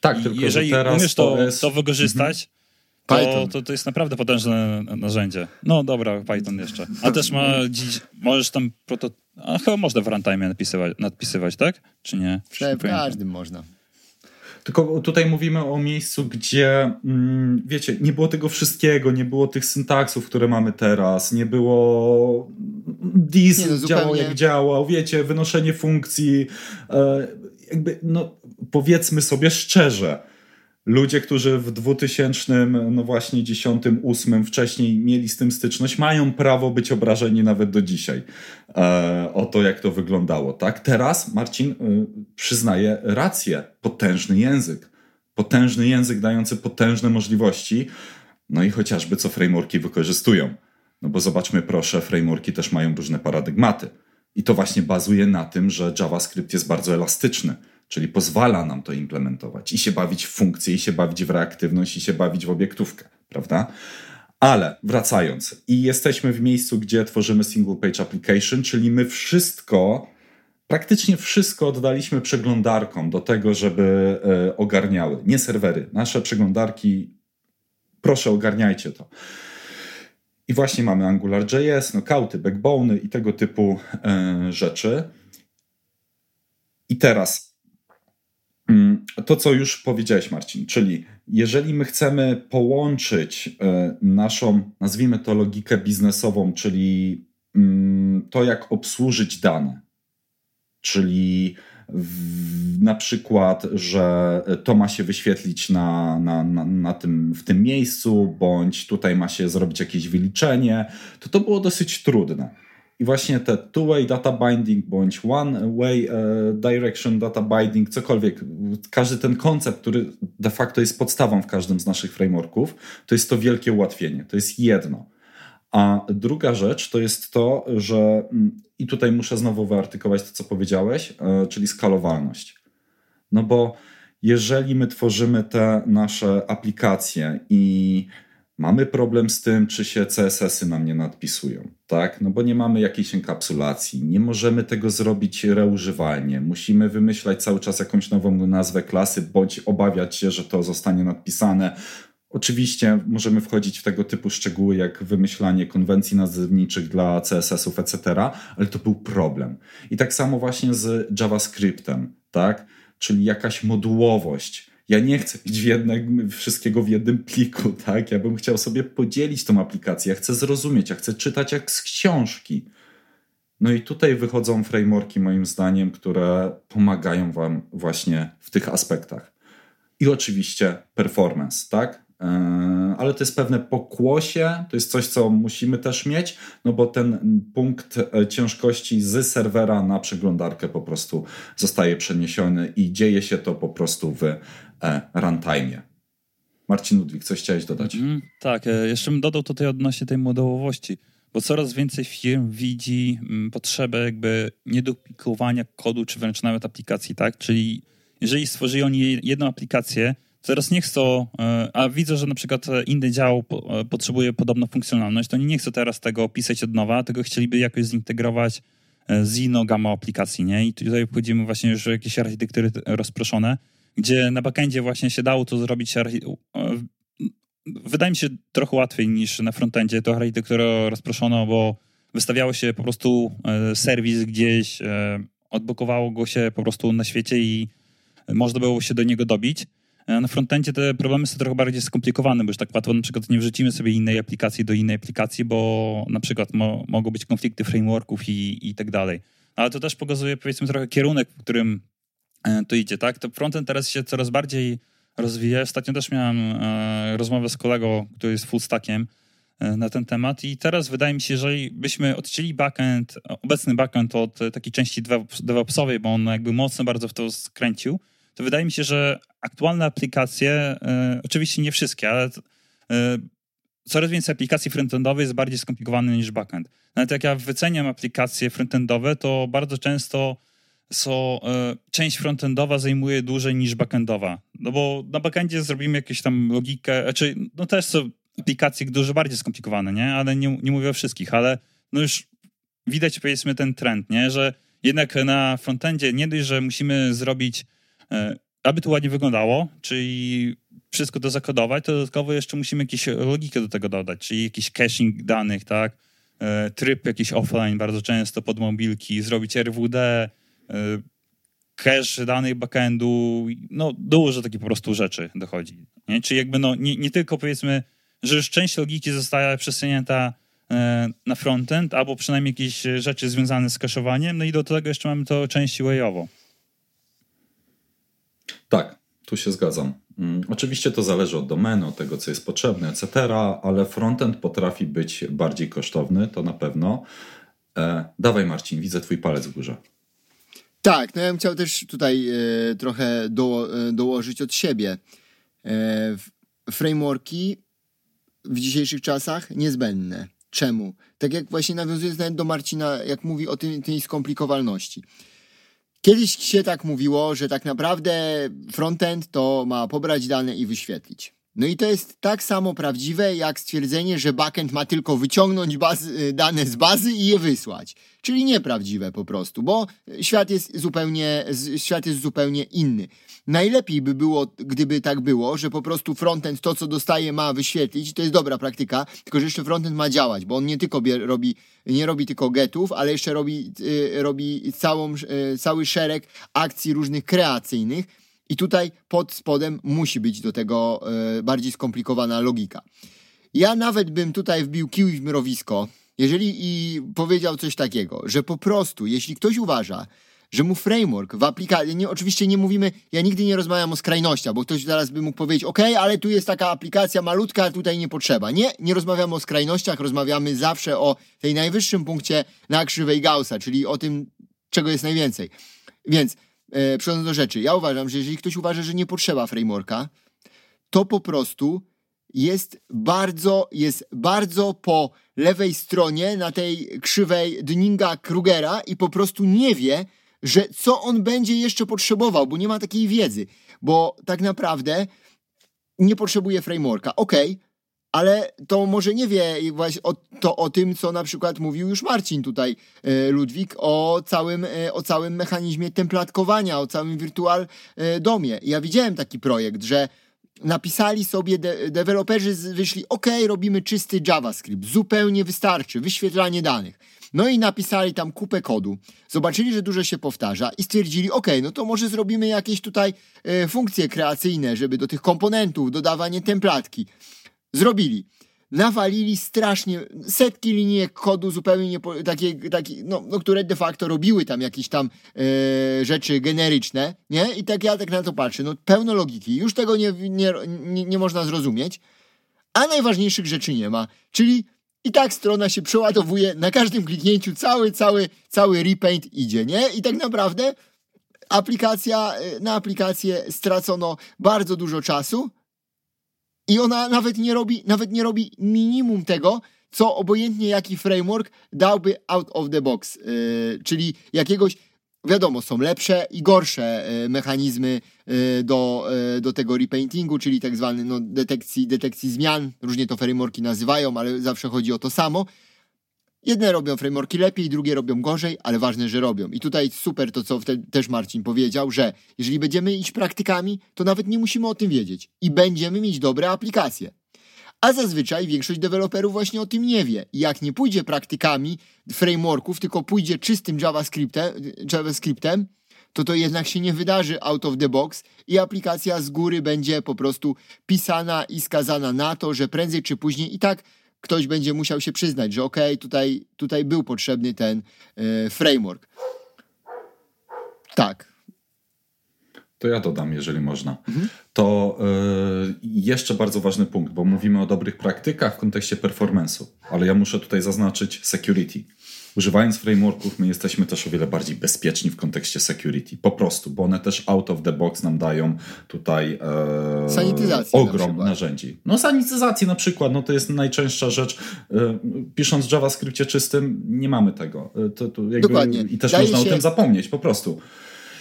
Tak, tylko jeżeli teraz umiesz to, to, jest... to wykorzystać, to, to, to jest naprawdę potężne narzędzie. No dobra, Python jeszcze. A też ma, możesz tam proto... A chyba można w runtime nadpisywać, nadpisywać, tak? Czy nie? W każdym można. Tylko tutaj mówimy o miejscu, gdzie, mm, wiecie, nie było tego wszystkiego, nie było tych syntaksów, które mamy teraz, nie było dis nie, no, działał jak działał, wiecie, wynoszenie funkcji, e, jakby, no powiedzmy sobie szczerze, ludzie, którzy w 2000, no właśnie 10, 8 wcześniej mieli z tym styczność, mają prawo być obrażeni nawet do dzisiaj e, o to, jak to wyglądało. Tak? Teraz Marcin y, przyznaje rację. Potężny język. Potężny język dający potężne możliwości. No i chociażby co frameworki wykorzystują. No bo zobaczmy proszę, frameworki też mają różne paradygmaty. I to właśnie bazuje na tym, że JavaScript jest bardzo elastyczny Czyli pozwala nam to implementować i się bawić w funkcję, i się bawić w reaktywność, i się bawić w obiektówkę, prawda? Ale wracając, i jesteśmy w miejscu, gdzie tworzymy single page application, czyli my wszystko, praktycznie wszystko oddaliśmy przeglądarkom do tego, żeby e, ogarniały. Nie serwery, nasze przeglądarki, proszę ogarniajcie to. I właśnie mamy AngularJS, nokauty, backbony i tego typu e, rzeczy. I teraz to, co już powiedziałeś, Marcin, czyli jeżeli my chcemy połączyć e, naszą, nazwijmy to logikę biznesową, czyli mm, to, jak obsłużyć dane, czyli w, na przykład, że to ma się wyświetlić na, na, na, na, tym, w tym miejscu, bądź tutaj ma się zrobić jakieś wyliczenie, to to było dosyć trudne. I właśnie te two-way data binding bądź one-way e, direction data binding, cokolwiek, każdy ten koncept, który de facto jest podstawą w każdym z naszych frameworków, to jest to wielkie ułatwienie. To jest jedno. A druga rzecz to jest to, że mm, i tutaj muszę znowu wyartykować to, co powiedziałeś, e, czyli skalowalność. No bo jeżeli my tworzymy te nasze aplikacje i Mamy problem z tym, czy się CSS-y nam nie nadpisują, tak? No bo nie mamy jakiejś enkapsulacji, nie możemy tego zrobić reużywalnie. Musimy wymyślać cały czas jakąś nową nazwę klasy, bądź obawiać się, że to zostanie nadpisane. Oczywiście możemy wchodzić w tego typu szczegóły, jak wymyślanie konwencji nazewniczych dla CSS-ów, etc., ale to był problem. I tak samo właśnie z JavaScriptem, tak? Czyli jakaś modułowość ja nie chcę mieć w jednym, wszystkiego w jednym pliku, tak? Ja bym chciał sobie podzielić tą aplikację, ja chcę zrozumieć, ja chcę czytać jak z książki. No i tutaj wychodzą frameworki, moim zdaniem, które pomagają Wam właśnie w tych aspektach. I oczywiście performance, tak? E, ale to jest pewne pokłosie, to jest coś, co musimy też mieć, no bo ten punkt e, ciężkości z serwera na przeglądarkę po prostu zostaje przeniesiony i dzieje się to po prostu w e, runtime. Marcin Ludwik, coś chciałeś dodać? Mm, tak, jeszcze bym dodał tutaj odnośnie tej modułowości, bo coraz więcej firm widzi mm, potrzebę jakby nieduplikowania kodu, czy wręcz nawet aplikacji, tak? Czyli jeżeli stworzyli oni jedną aplikację, Teraz nie chcą, e, a widzę, że na przykład inny dział e, potrzebuje podobną funkcjonalność, to oni nie chcą teraz tego pisać od nowa, tylko chcieliby jakoś zintegrować e, z inną gamą aplikacji, nie? I tutaj wchodzimy właśnie już w jakieś architektury rozproszone, gdzie na backendzie właśnie się dało to zrobić wydaje mi się trochę łatwiej niż na frontendzie to architekturę rozproszono, bo wystawiało się po prostu serwis gdzieś, odblokowało go się po prostu na świecie i można było się do niego dobić. E, na frontendzie te problemy są trochę bardziej skomplikowane, bo już tak łatwo na przykład nie wrzucimy sobie innej aplikacji do innej aplikacji, bo na przykład mo mogą być konflikty frameworków i, i tak dalej. Ale to też pokazuje powiedzmy trochę kierunek, w którym e, to idzie, tak? To frontend teraz się coraz bardziej rozwija. Ostatnio też miałem e, rozmowę z kolegą, który jest full stackiem e, na ten temat i teraz wydaje mi się, że byśmy odcięli backend, obecny backend od takiej części DevOpsowej, bo on jakby mocno bardzo w to skręcił, to wydaje mi się, że aktualne aplikacje, oczywiście nie wszystkie, ale coraz więcej aplikacji frontendowych jest bardziej skomplikowane niż backend. Nawet jak ja wyceniam aplikacje frontendowe, to bardzo często są, y, część frontendowa zajmuje dłużej niż backendowa. No bo na backendzie zrobimy jakąś tam logikę, znaczy, no też są aplikacje dużo bardziej skomplikowane, nie? Ale nie, nie mówię o wszystkich, ale no już widać powiedzmy ten trend, nie? Że jednak na frontendzie nie dość, że musimy zrobić, e, aby to ładnie wyglądało, czyli wszystko to zakodować, to dodatkowo jeszcze musimy jakieś logikę do tego dodać, czyli jakiś caching danych, tak? E, tryb jakiś offline bardzo często pod mobilki, zrobić RWD, e, cache danych backendu, no dużo takich po prostu rzeczy dochodzi. Nie? Czyli jakby no nie, nie tylko powiedzmy, że już część logiki zostaje przesunięta e, na frontend, albo przynajmniej jakieś rzeczy związane z kaszowaniem, no i do tego jeszcze mamy to część UA-owo. Tak, tu się zgadzam. Mm, oczywiście to zależy od domeny, od tego, co jest potrzebne, etc., ale frontend potrafi być bardziej kosztowny, to na pewno. E, dawaj Marcin, widzę twój palec w górze. Tak, no ja bym chciał też tutaj e, trochę do, e, dołożyć od siebie. E, frameworki w dzisiejszych czasach niezbędne. Czemu? Tak jak właśnie nawiązując nawet do Marcina, jak mówi o tym, tej skomplikowalności. Kiedyś się tak mówiło, że tak naprawdę frontend to ma pobrać dane i wyświetlić. No i to jest tak samo prawdziwe jak stwierdzenie, że backend ma tylko wyciągnąć bazy, dane z bazy i je wysłać. Czyli nieprawdziwe po prostu, bo świat jest zupełnie, świat jest zupełnie inny. Najlepiej by było, gdyby tak było, że po prostu frontend to, co dostaje, ma wyświetlić. To jest dobra praktyka, tylko że jeszcze frontend ma działać, bo on nie tylko robi, nie robi tylko getów, ale jeszcze robi, y, robi całą, y, cały szereg akcji różnych kreacyjnych. I tutaj pod spodem musi być do tego y, bardziej skomplikowana logika. Ja nawet bym tutaj wbił kił w mrowisko, jeżeli i powiedział coś takiego, że po prostu, jeśli ktoś uważa, że mu framework w aplikacji, nie, oczywiście nie mówimy, ja nigdy nie rozmawiam o skrajnościach, bo ktoś zaraz by mógł powiedzieć, ok, ale tu jest taka aplikacja malutka, tutaj nie potrzeba. Nie, nie rozmawiamy o skrajnościach, rozmawiamy zawsze o tej najwyższym punkcie na krzywej Gaussa, czyli o tym, czego jest najwięcej. Więc e, przechodząc do rzeczy, ja uważam, że jeżeli ktoś uważa, że nie potrzeba frameworka, to po prostu jest bardzo, jest bardzo po lewej stronie na tej krzywej Dunninga-Krugera i po prostu nie wie, że co on będzie jeszcze potrzebował, bo nie ma takiej wiedzy, bo tak naprawdę nie potrzebuje frameworka. Okej, okay, ale to może nie wie właśnie o, to o tym, co na przykład mówił już Marcin tutaj, e, Ludwik, o całym, e, o całym mechanizmie templatkowania, o całym wirtual e, domie. Ja widziałem taki projekt, że napisali sobie, de deweloperzy wyszli, ok, robimy czysty JavaScript, zupełnie wystarczy, wyświetlanie danych. No i napisali tam kupę kodu. Zobaczyli, że dużo się powtarza i stwierdzili, ok, no to może zrobimy jakieś tutaj e, funkcje kreacyjne, żeby do tych komponentów, dodawanie templatki. Zrobili. Nawalili strasznie setki linijek kodu zupełnie nie, takie, takie no, no, które de facto robiły tam jakieś tam e, rzeczy generyczne, nie? I tak ja tak na to patrzę, no pełno logiki, już tego nie, nie, nie, nie można zrozumieć, a najważniejszych rzeczy nie ma, czyli i tak strona się przeładowuje, na każdym kliknięciu cały, cały, cały repaint idzie, nie? I tak naprawdę aplikacja, e, na aplikację stracono bardzo dużo czasu i ona nawet nie robi, nawet nie robi minimum tego, co obojętnie jaki framework dałby out of the box, yy, czyli jakiegoś Wiadomo, są lepsze i gorsze e, mechanizmy e, do, do tego repaintingu, czyli tak zwany no, detekcji, detekcji zmian. Różnie to frameworki nazywają, ale zawsze chodzi o to samo. Jedne robią frameworki lepiej, drugie robią gorzej, ale ważne, że robią. I tutaj super to, co też Marcin powiedział, że jeżeli będziemy iść praktykami, to nawet nie musimy o tym wiedzieć i będziemy mieć dobre aplikacje. A zazwyczaj większość deweloperów właśnie o tym nie wie. Jak nie pójdzie praktykami frameworków, tylko pójdzie czystym JavaScriptem, JavaScriptem to to jednak się nie wydarzy out of the box i aplikacja z góry będzie po prostu pisana i skazana na to, że prędzej czy później i tak ktoś będzie musiał się przyznać, że ok, tutaj, tutaj był potrzebny ten e, framework. Tak. To ja dodam, jeżeli można. Mhm. To y, jeszcze bardzo ważny punkt, bo mówimy o dobrych praktykach w kontekście performance'u, ale ja muszę tutaj zaznaczyć security. Używając frameworków, my jesteśmy też o wiele bardziej bezpieczni w kontekście security. Po prostu, bo one też out of the box nam dają tutaj e, ogrom na narzędzi. No sanityzacji na przykład, no to jest najczęstsza rzecz. E, pisząc w JavaScriptie czystym, nie mamy tego. E, to, to jakby, Dokładnie. I też Daje można się... o tym zapomnieć, po prostu.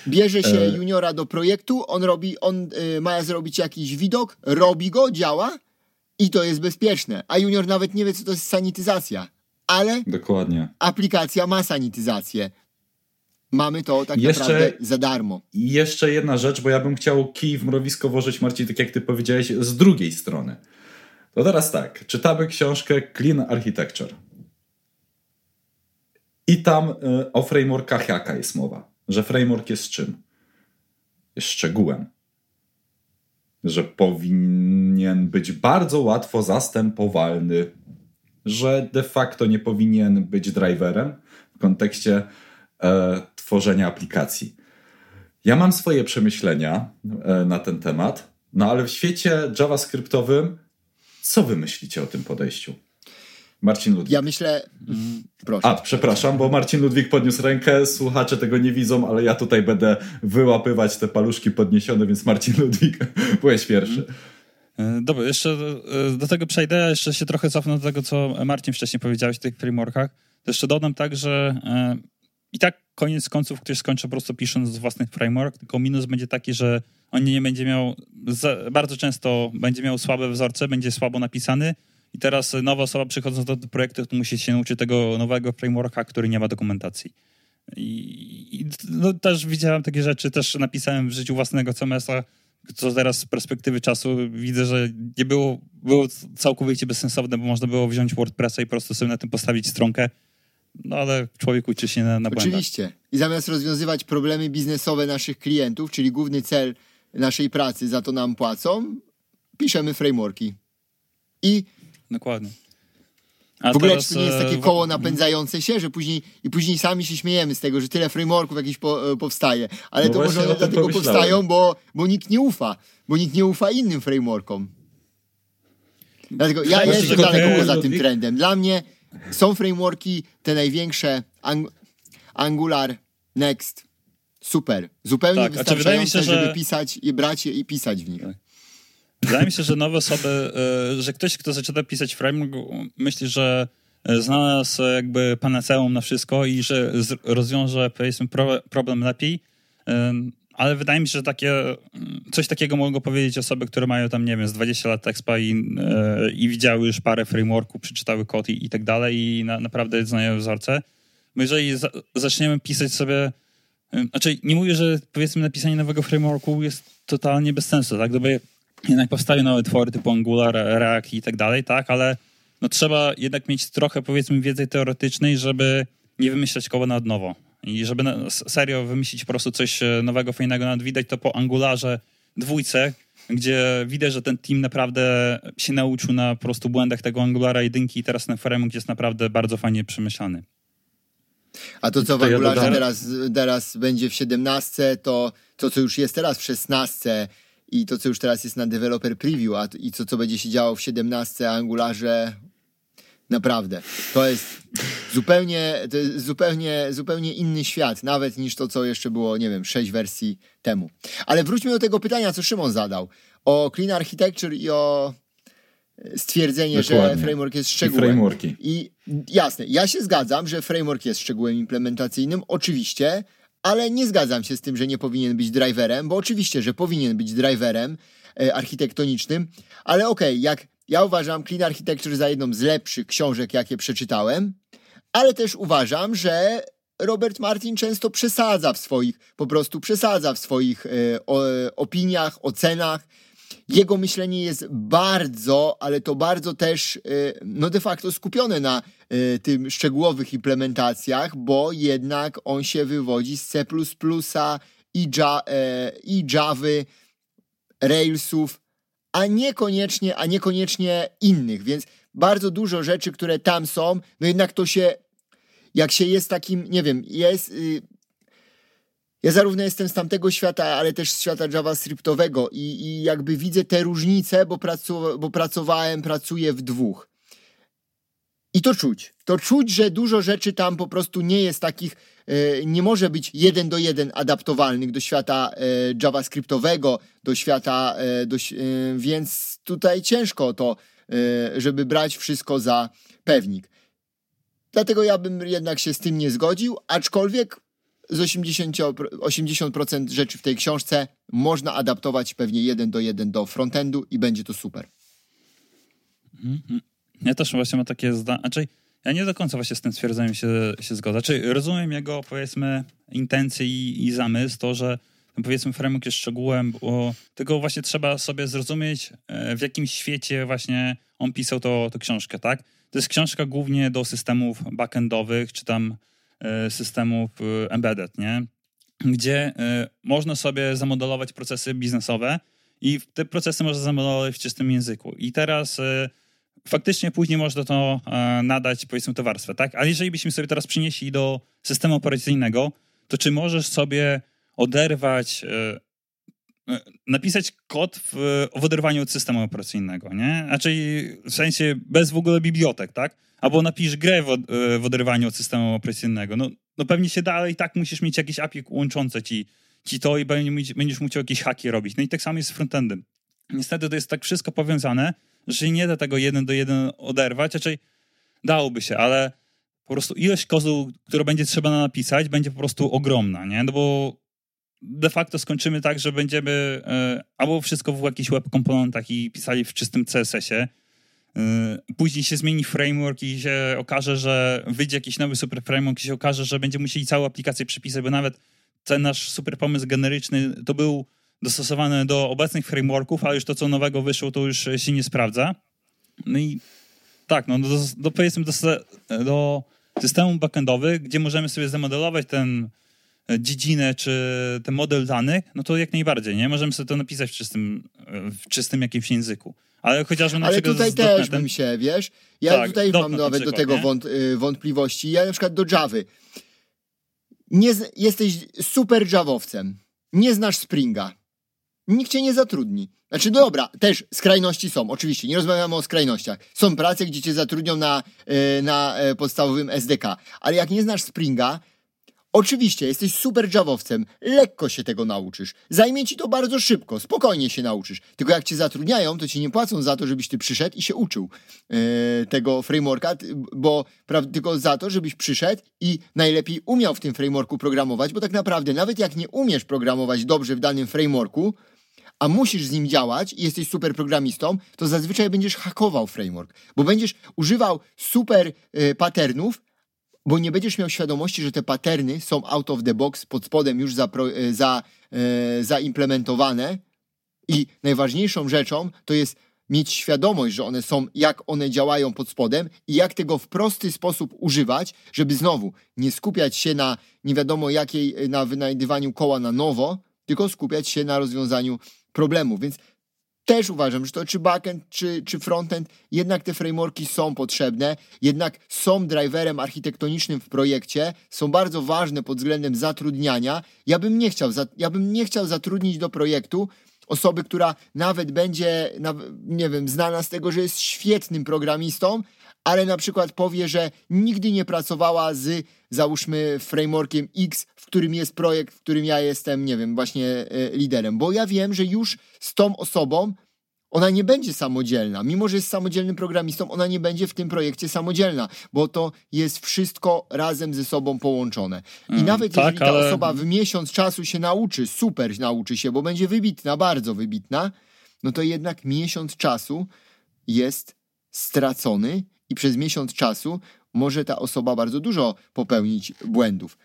Bierze się e... juniora do projektu, on robi, on y, ma zrobić jakiś widok, robi go, działa i to jest bezpieczne. A junior nawet nie wie, co to jest sanityzacja. Ale Dokładnie. aplikacja ma sanityzację. mamy to tak jeszcze, naprawdę za darmo. Jeszcze jedna rzecz, bo ja bym chciał kij w mrowisko włożyć, Marcin, tak jak ty powiedziałeś, z drugiej strony. To teraz tak, czytamy książkę Clean Architecture. I tam y, o frameworkach jaka jest mowa? Że framework jest czym? Jest szczegółem. Że powinien być bardzo łatwo zastępowalny. Że de facto nie powinien być driverem w kontekście e, tworzenia aplikacji. Ja mam swoje przemyślenia e, na ten temat, no ale w świecie JavaScriptowym, co wy myślicie o tym podejściu? Marcin Ludwik. Ja myślę. Proszę. A, przepraszam, bo Marcin Ludwik podniósł rękę, słuchacze tego nie widzą, ale ja tutaj będę wyłapywać te paluszki podniesione, więc Marcin Ludwik, byłeś pierwszy. E, dobra, jeszcze e, do tego przejdę, jeszcze się trochę cofnę do tego, co Marcin wcześniej powiedziałeś o tych frameworkach. To jeszcze dodam tak, że i tak koniec końców ktoś skończy po prostu pisząc własny framework, tylko minus będzie taki, że on nie będzie miał, bardzo często będzie miał słabe wzorce, będzie słabo napisany i teraz nowa osoba przychodząc do, projektu musi się nauczyć tego nowego frameworka, który nie ma dokumentacji. I, i no, też widziałem takie rzeczy, też napisałem w życiu własnego CMS-a, co teraz z perspektywy czasu widzę, że nie było, było całkowicie bezsensowne, bo można było wziąć WordPressa i po prostu sobie na tym postawić stronkę no ale człowiek uczy się na, na Oczywiście. I zamiast rozwiązywać problemy biznesowe naszych klientów, czyli główny cel naszej pracy, za to nam płacą, piszemy frameworki. I Dokładnie. A w ogóle teraz, czy to nie jest takie e, koło napędzające się, że później i później sami się śmiejemy z tego, że tyle frameworków jakiś po, e, powstaje. Ale no to może one dlatego powstają, bo, bo nikt nie ufa. Bo nikt nie ufa innym frameworkom. Dlatego ja, ja jestem daleko poza tym trendem. Dla mnie są frameworki, te największe, Ang Angular, Next, super. Zupełnie tak, wystarczające, się, że... żeby pisać i brać je i pisać w nich. Tak. Wydaje mi się, że nowe osoby, e, że ktoś, kto zaczyna pisać framework, myśli, że e, znalazł jakby panaceum na wszystko i że rozwiąże powiedzmy problem lepiej, ale wydaje mi się, że takie, coś takiego mogą powiedzieć osoby, które mają tam, nie wiem, z 20 lat expa i, e, i widziały już parę frameworków, przeczytały kod i, i tak dalej i na, naprawdę znają wzorce. Bo jeżeli za, zaczniemy pisać sobie, znaczy nie mówię, że powiedzmy napisanie nowego frameworku jest totalnie bez sensu, tak? Gdyby jednak powstają nowe twory typu Angular, React i tak dalej, tak, ale no trzeba jednak mieć trochę powiedzmy wiedzy teoretycznej, żeby nie wymyślać koła na nowo. I żeby na, serio wymyślić po prostu coś e, nowego, fajnego, nawet widać to po Angularze dwójce, gdzie widać, że ten team naprawdę się nauczył na po prostu błędach tego Angulara jedynki i teraz ten framework jest naprawdę bardzo fajnie przemyślany. A to, co w Angularze ja teraz, teraz będzie w 17, to to, co już jest teraz w 16, i to, co już teraz jest na developer preview, a i to, co będzie się działo w 17 Angularze, naprawdę. To jest zupełnie, to jest zupełnie, zupełnie inny świat, nawet niż to, co jeszcze było, nie wiem, sześć wersji temu. Ale wróćmy do tego pytania, co Szymon zadał. O Clean Architecture i o stwierdzenie, Dokładnie. że framework jest szczegółem. I frameworki. I jasne, ja się zgadzam, że framework jest szczegółem implementacyjnym, oczywiście, ale nie zgadzam się z tym, że nie powinien być driverem, bo oczywiście, że powinien być driverem e, architektonicznym, ale okej, okay, jak ja uważam Clean Architecture za jedną z lepszych książek, jakie przeczytałem, ale też uważam, że Robert Martin często przesadza w swoich, po prostu przesadza w swoich e, o, opiniach, ocenach. Jego myślenie jest bardzo, ale to bardzo też, e, no de facto skupione na Y, tym szczegółowych implementacjach, bo jednak on się wywodzi z C++ i, Java, i Java, Railsów, a niekoniecznie, a niekoniecznie innych, więc bardzo dużo rzeczy, które tam są, no jednak to się, jak się jest takim, nie wiem, jest... Ja zarówno jestem z tamtego świata, ale też z świata JavaScriptowego i, i jakby widzę te różnice, bo, pracu, bo pracowałem, pracuję w dwóch. I to czuć. To czuć, że dużo rzeczy tam po prostu nie jest takich, e, nie może być jeden do jeden adaptowalnych do świata e, JavaScriptowego, do świata, e, do, więc tutaj ciężko to, żeby brać wszystko za pewnik. Dlatego ja bym jednak się z tym nie zgodził, aczkolwiek z 80%, 80% rzeczy w tej książce można adaptować pewnie jeden do jeden do frontendu i będzie to super. -hmm. Ja też właśnie mam takie zdanie. Znaczy, ja nie do końca właśnie z tym stwierdzeniem się, się zgodzę. Czyli rozumiem jego, powiedzmy, intencje i, i zamysł, to, że powiedzmy framework jest szczegółem, bo tylko właśnie trzeba sobie zrozumieć, e, w jakim świecie właśnie on pisał to książkę, tak? To jest książka głównie do systemów backendowych, czy tam systemów e, embedded, nie? Gdzie można sobie zamodelować procesy biznesowe i te procesy można zamodelować w czystym języku. I teraz faktycznie później można to e, nadać, powiedzmy, tę warstwę, tak? Ale jeżeli byśmy sobie teraz przynieśli do systemu operacyjnego, to czy możesz sobie oderwać, e, e, napisać kod w, w oderwaniu od systemu operacyjnego, nie? Znaczy w sensie bez w ogóle bibliotek, tak? Albo napisz grę w, w oderwaniu od systemu operacyjnego. No, no pewnie się da, ale i tak musisz mieć jakieś API łączące ci, ci to i będziesz musiał jakieś haki robić. No i tak samo jest z frontendem. Niestety to jest tak wszystko powiązane, że nie da tego jeden do jeden oderwać, raczej dałoby się, ale po prostu ilość kodu, którą będzie trzeba napisać, będzie po prostu ogromna, nie? No bo de facto skończymy tak, że będziemy e, albo wszystko w jakichś web komponentach i pisali w czystym CSS-ie, e, później się zmieni framework i się okaże, że wyjdzie jakiś nowy super framework i się okaże, że będziemy musieli całą aplikację przypisać, bo nawet ten nasz super pomysł generyczny to był dostosowane do obecnych frameworków, ale już to, co nowego wyszło, to już się nie sprawdza. No i tak, no do, do powiedzmy do, do systemu backendowych, gdzie możemy sobie zamodelować ten e, dziedzinę czy ten model danych, no to jak najbardziej, nie? Możemy sobie to napisać w czystym, w czystym jakimś języku. Ale chociażby na Ale tutaj też bym się, wiesz, ja tak, tutaj mam nawet przykład, do tego wąt, y, wątpliwości. Ja na przykład do Javy. Nie, jesteś super Javowcem. Nie znasz Springa nikt cię nie zatrudni. Znaczy, dobra, też skrajności są, oczywiście, nie rozmawiamy o skrajnościach. Są prace, gdzie cię zatrudnią na, e, na e, podstawowym SDK, ale jak nie znasz Springa, Oczywiście, jesteś super Javowcem, lekko się tego nauczysz. Zajmie ci to bardzo szybko, spokojnie się nauczysz. Tylko jak cię zatrudniają, to ci nie płacą za to, żebyś ty przyszedł i się uczył yy, tego frameworka, bo pra, tylko za to, żebyś przyszedł i najlepiej umiał w tym frameworku programować, bo tak naprawdę nawet jak nie umiesz programować dobrze w danym frameworku, a musisz z nim działać i jesteś super programistą, to zazwyczaj będziesz hakował framework, bo będziesz używał super y, patternów, bo nie będziesz miał świadomości, że te patterny są out of the box, pod spodem już za, y, za, y, zaimplementowane i najważniejszą rzeczą to jest mieć świadomość, że one są, jak one działają pod spodem i jak tego w prosty sposób używać, żeby znowu nie skupiać się na nie wiadomo jakiej, na wynajdywaniu koła na nowo, tylko skupiać się na rozwiązaniu problemów. Więc też uważam, że to czy backend, czy, czy frontend, jednak te frameworki są potrzebne, jednak są driverem architektonicznym w projekcie, są bardzo ważne pod względem zatrudniania. Ja bym nie chciał, ja bym nie chciał zatrudnić do projektu osoby, która nawet będzie, nie wiem, znana z tego, że jest świetnym programistą, ale na przykład powie, że nigdy nie pracowała z, załóżmy, frameworkiem X, w którym jest projekt, w którym ja jestem, nie wiem, właśnie e, liderem. Bo ja wiem, że już z tą osobą ona nie będzie samodzielna. Mimo, że jest samodzielnym programistą, ona nie będzie w tym projekcie samodzielna, bo to jest wszystko razem ze sobą połączone. I mm, nawet tak, jeżeli ta ale... osoba w miesiąc czasu się nauczy, super nauczy się, bo będzie wybitna, bardzo wybitna, no to jednak miesiąc czasu jest stracony i przez miesiąc czasu może ta osoba bardzo dużo popełnić błędów.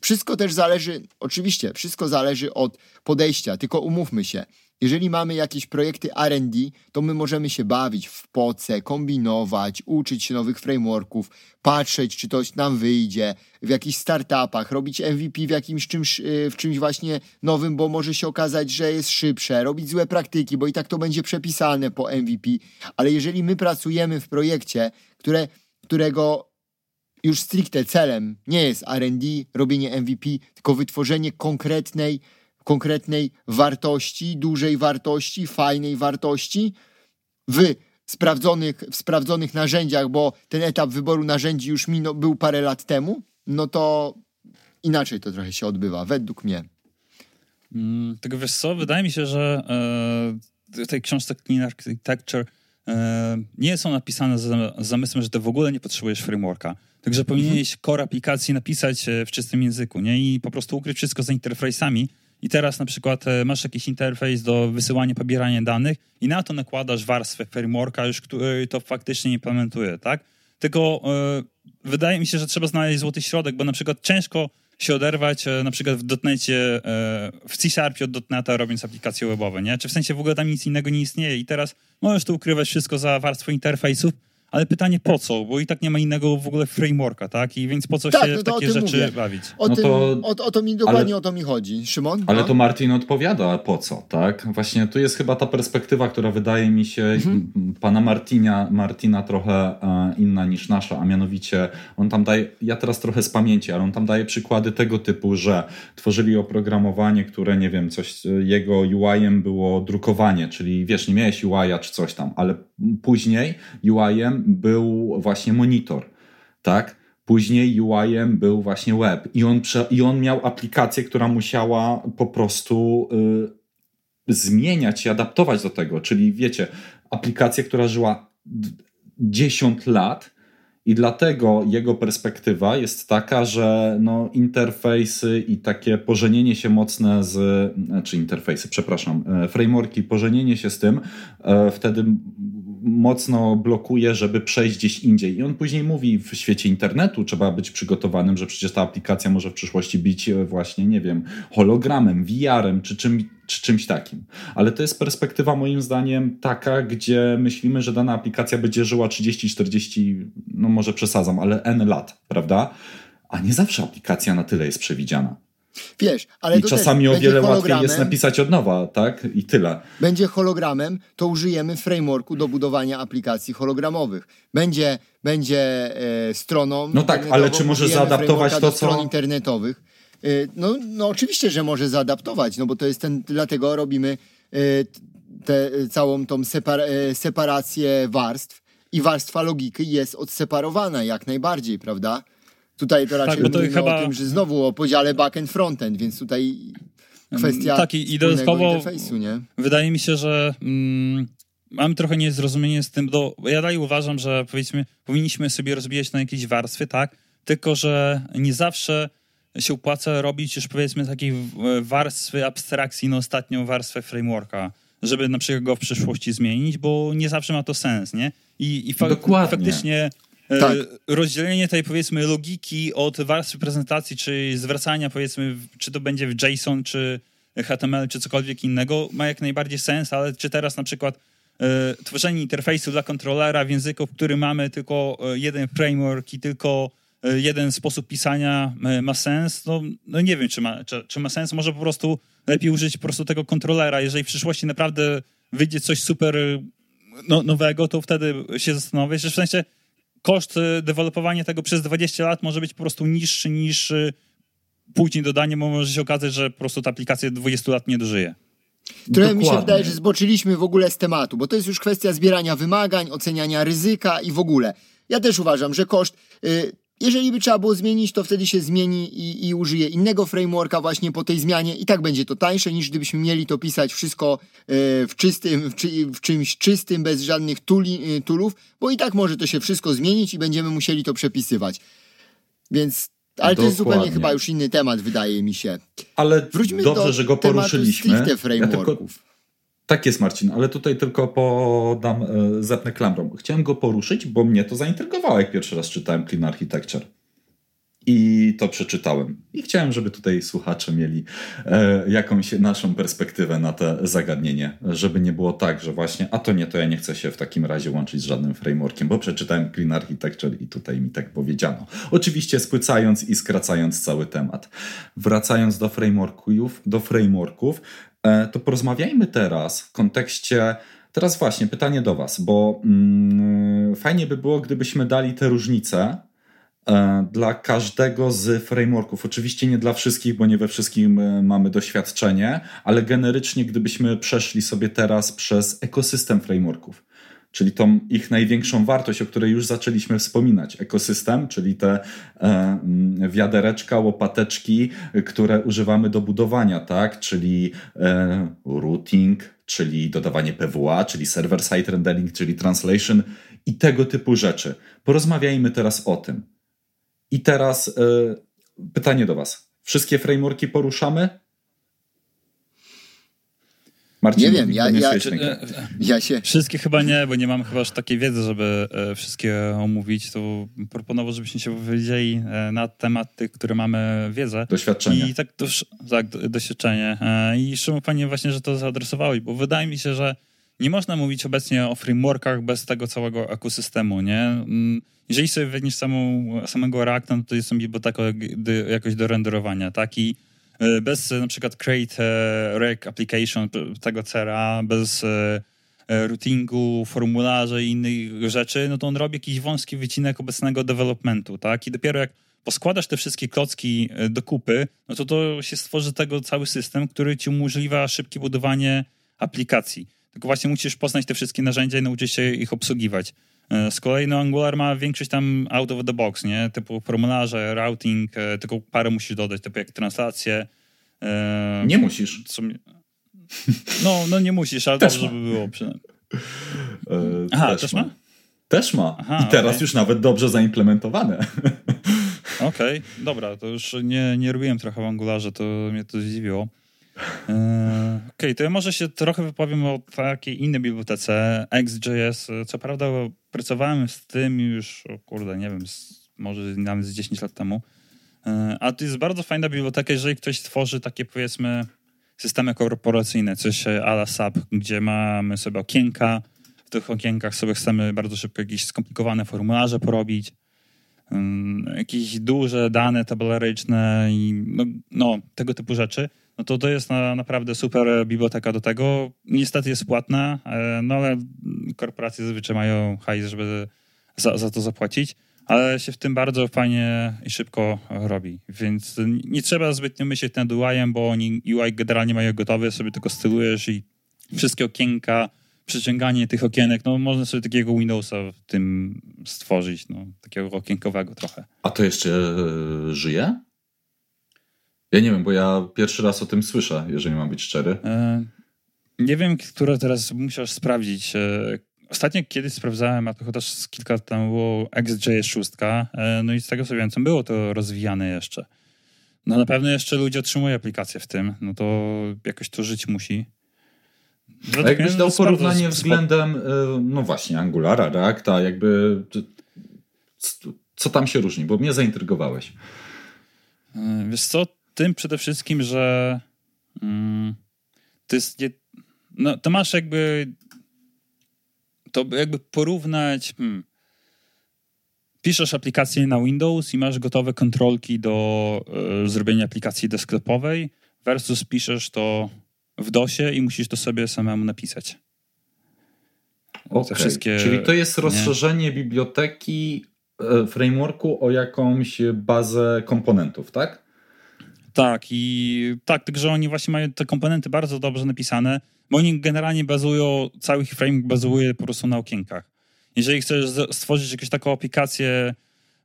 Wszystko też zależy, oczywiście, wszystko zależy od podejścia, tylko umówmy się. Jeżeli mamy jakieś projekty RD, to my możemy się bawić w poce, kombinować, uczyć się nowych frameworków, patrzeć, czy to nam wyjdzie, w jakichś startupach, robić MVP w jakimś czymś, y, w czymś właśnie nowym, bo może się okazać, że jest szybsze, robić złe praktyki, bo i tak to będzie przepisane po MVP. Ale jeżeli my pracujemy w projekcie, które, którego już stricte celem nie jest RD, robienie MVP, tylko wytworzenie konkretnej, konkretnej wartości, dużej wartości, fajnej wartości w sprawdzonych, w sprawdzonych narzędziach, bo ten etap wyboru narzędzi już minął, był parę lat temu, no to inaczej to trochę się odbywa, według mnie. Mm, tego wiesz co, wydaje mi się, że e, tej książce Clean Architecture e, nie są napisane z, z zamysłem, że ty w ogóle nie potrzebujesz frameworka. Także powinieneś mhm. core aplikacji napisać e, w czystym języku, nie? I po prostu ukryć wszystko za interfejsami. I teraz na przykład e, masz jakiś interfejs do wysyłania, pobierania danych i na to nakładasz warstwę frameworka, już który to faktycznie implementuje, tak? tylko wydaje mi się, że trzeba znaleźć złoty środek, bo na przykład ciężko się oderwać na przykład w dotnecie, w C-Sharpie od dotneta robiąc aplikacje webowe, nie? Czy w sensie w ogóle tam nic innego nie istnieje i teraz możesz tu ukrywać wszystko za warstwą interfejsów, ale pytanie po co? Bo i tak nie ma innego w ogóle frameworka, tak? I więc po co tak, się no takie rzeczy mówię. bawić? O, no tym, to, o, o, to mi dokładnie ale, o to mi chodzi. Szymon? Ale no? to Martin odpowiada po co, tak? Właśnie tu jest chyba ta perspektywa, która wydaje mi się mhm. pana Martinia, Martina trochę e, inna niż nasza, a mianowicie on tam daje, ja teraz trochę z pamięci, ale on tam daje przykłady tego typu, że tworzyli oprogramowanie, które nie wiem, coś jego UI-em było drukowanie, czyli wiesz, nie miałeś UI-a czy coś tam, ale później UI-em był właśnie monitor, tak? Później UI-em był właśnie web i on, i on miał aplikację, która musiała po prostu y, zmieniać się, adaptować do tego. Czyli wiecie, aplikację, która żyła 10 lat, i dlatego jego perspektywa jest taka, że no, interfejsy i takie pożenienie się mocne z, czy znaczy interfejsy, przepraszam, e, frameworki, pożenienie się z tym, e, wtedy mocno blokuje, żeby przejść gdzieś indziej. I on później mówi, w świecie internetu trzeba być przygotowanym, że przecież ta aplikacja może w przyszłości być e, właśnie, nie wiem, hologramem, VR-em czy, czym, czy czymś takim. Ale to jest perspektywa moim zdaniem taka, gdzie myślimy, że dana aplikacja będzie żyła 30, 40, no może przesadzam, ale N lat, prawda? A nie zawsze aplikacja na tyle jest przewidziana. Wiesz, ale I czasami o wiele łatwiej jest napisać od nowa, tak? I tyle. Będzie hologramem, to użyjemy frameworku do budowania aplikacji hologramowych. Będzie, będzie e, stroną. No tak, ale czy może zaadaptować to, co. stron internetowych. E, no, no oczywiście, że może zaadaptować, no bo to jest ten, dlatego robimy e, te, całą tą separ, e, separację warstw i warstwa logiki jest odseparowana jak najbardziej, prawda? Tutaj to raczej tak, to chyba... o tym, że znowu o podziale back-end, frontend, więc tutaj kwestia tak, i, i dodatkowo interfejsu, nie? Wydaje mi się, że mm, mam trochę niezrozumienie z tym, bo ja dalej uważam, że powiedzmy powinniśmy sobie rozbijać na jakieś warstwy, tak? Tylko, że nie zawsze się opłaca robić już powiedzmy takiej warstwy abstrakcji na ostatnią warstwę frameworka, żeby na przykład go w przyszłości zmienić, bo nie zawsze ma to sens, nie? I, i fa Dokładnie. faktycznie tak. rozdzielenie tej powiedzmy logiki od warstwy prezentacji, czy zwracania powiedzmy, czy to będzie w JSON, czy HTML, czy cokolwiek innego, ma jak najbardziej sens, ale czy teraz na przykład e, tworzenie interfejsu dla kontrolera w języku, w którym mamy tylko e, jeden framework i tylko jeden sposób pisania ma sens, no, no nie wiem, czy ma, czy, czy, ma sens. Może po prostu lepiej użyć po prostu tego kontrolera. Jeżeli w przyszłości naprawdę wyjdzie coś super no, nowego, to wtedy się zastanowię, że w sensie koszt y, dewelopowania tego przez 20 lat może być po prostu niższy niż y, później dodanie, bo może się okazać, że po prostu ta aplikacja 20 lat nie dożyje. Trochę mi się wydaje, że zboczyliśmy w ogóle z tematu, bo to jest już kwestia zbierania wymagań, oceniania ryzyka i w ogóle. Ja też uważam, że koszt y, jeżeli by trzeba było zmienić, to wtedy się zmieni i, i użyje innego frameworka właśnie po tej zmianie i tak będzie to tańsze niż gdybyśmy mieli to pisać wszystko e, w czystym, w, czy, w czymś czystym, bez żadnych tuli, e, tulów, bo i tak może to się wszystko zmienić i będziemy musieli to przepisywać. Więc ale Dokładnie. to jest zupełnie chyba już inny temat, wydaje mi się. Ale Wróćmy dobrze, do że go poruszyliśmy. frameworków. Ja tylko, tak jest, Marcin, ale tutaj tylko podam, e, zepnę klamrą. Chciałem go poruszyć, bo mnie to zaintrygowało, jak pierwszy raz czytałem Clean Architecture. I to przeczytałem. I chciałem, żeby tutaj słuchacze mieli e, jakąś naszą perspektywę na to zagadnienie, żeby nie było tak, że właśnie, a to nie, to ja nie chcę się w takim razie łączyć z żadnym frameworkiem, bo przeczytałem Clean Architecture i tutaj mi tak powiedziano. Oczywiście spłycając i skracając cały temat. Wracając do frameworków, do frameworków to porozmawiajmy teraz w kontekście. Teraz właśnie pytanie do Was, bo mm, fajnie by było, gdybyśmy dali te różnice e, dla każdego z frameworków. Oczywiście nie dla wszystkich, bo nie we wszystkim e, mamy doświadczenie, ale generycznie, gdybyśmy przeszli sobie teraz przez ekosystem frameworków czyli tą ich największą wartość, o której już zaczęliśmy wspominać. Ekosystem, czyli te e, mm, wiadereczka, łopateczki, które używamy do budowania, tak? Czyli e, routing, czyli dodawanie PWA, czyli server-side rendering, czyli translation i tego typu rzeczy. Porozmawiajmy teraz o tym. I teraz e, pytanie do Was. Wszystkie frameworki poruszamy? Marcin, nie wiem, ja, ja, ja, się... Wszystkie chyba nie, bo nie mam chyba aż takiej wiedzy, żeby e, wszystkie omówić. To proponował, żebyśmy się wypowiedzieli e, na temat tych, które mamy wiedzę. Doświadczenie. I tak, do, tak doświadczenie. E, I Szymon, fajnie właśnie, że to zaadresowałeś, bo wydaje mi się, że nie można mówić obecnie o frameworkach bez tego całego ekosystemu, nie? Mm, jeżeli sobie weźmiesz samą, samego Reacta, no to jest biblioteka jakoś do renderowania, tak? I bez na przykład create e, rec application tego CRA, bez e, routingu, formularzy i innych rzeczy, no to on robi jakiś wąski wycinek obecnego developmentu, tak? I dopiero jak poskładasz te wszystkie klocki do kupy, no to to się stworzy tego cały system, który ci umożliwia szybkie budowanie aplikacji. Tylko właśnie musisz poznać te wszystkie narzędzia i nauczyć się ich obsługiwać. E, z kolei no, Angular ma większość tam out of the box, nie? Typu formularze, routing, e, tylko parę musisz dodać, typu jak translację. E, nie musisz. No, no nie musisz, ale dobrze by było przynajmniej. Aha, też, też ma? ma? Też ma. Aha, I teraz okay. już nawet dobrze zaimplementowane. Okej, okay, dobra, to już nie, nie robiłem trochę w Angularze, to mnie to zdziwiło. E, okej, okay, to ja może się trochę wypowiem o takiej innej bibliotece, XJS. Co prawda pracowałem z tym już, o kurde, nie wiem, z, może nawet z 10 lat temu. E, a to jest bardzo fajna biblioteka, jeżeli ktoś tworzy takie, powiedzmy, systemy korporacyjne, coś ala SAP, gdzie mamy sobie okienka, w tych okienkach sobie chcemy bardzo szybko jakieś skomplikowane formularze porobić, jakieś duże dane tabelaryczne i no, no, tego typu rzeczy no to to jest na, naprawdę super biblioteka do tego. Niestety jest płatna, e, no ale korporacje zazwyczaj mają hajs, żeby za, za to zapłacić, ale się w tym bardzo fajnie i szybko robi. Więc nie trzeba zbytnio myśleć nad UI-em, bo oni UI generalnie mają gotowy, sobie tylko stylujesz i wszystkie okienka, przyciąganie tych okienek, no można sobie takiego Windowsa w tym stworzyć, no takiego okienkowego trochę. A to jeszcze e, żyje? Ja nie wiem, bo ja pierwszy raz o tym słyszę, jeżeli mam być szczery. E, nie wiem, które teraz musisz sprawdzić. E, ostatnio kiedyś sprawdzałem, a to chociaż kilka lat temu było XJS 6, e, no i z tego co wiem, było to rozwijane jeszcze. No na pewno jeszcze ludzie otrzymują aplikacje w tym, no to jakoś to żyć musi. A jakbyś dał porównanie względem, e, no właśnie, Angulara, Reacta, jakby co tam się różni, bo mnie zaintrygowałeś. E, wiesz co, tym przede wszystkim, że mm, to jest nie, no, to masz jakby to jakby porównać hmm, piszesz aplikację na Windows i masz gotowe kontrolki do y, zrobienia aplikacji desktopowej versus piszesz to w DOSie i musisz to sobie samemu napisać. Okay. Wszystkie, Czyli to jest rozszerzenie nie? biblioteki e, frameworku o jakąś bazę komponentów, tak? Tak, i tak, tylko oni właśnie mają te komponenty bardzo dobrze napisane, bo oni generalnie bazują, cały ich framework bazuje po prostu na okienkach. Jeżeli chcesz stworzyć jakąś taką aplikację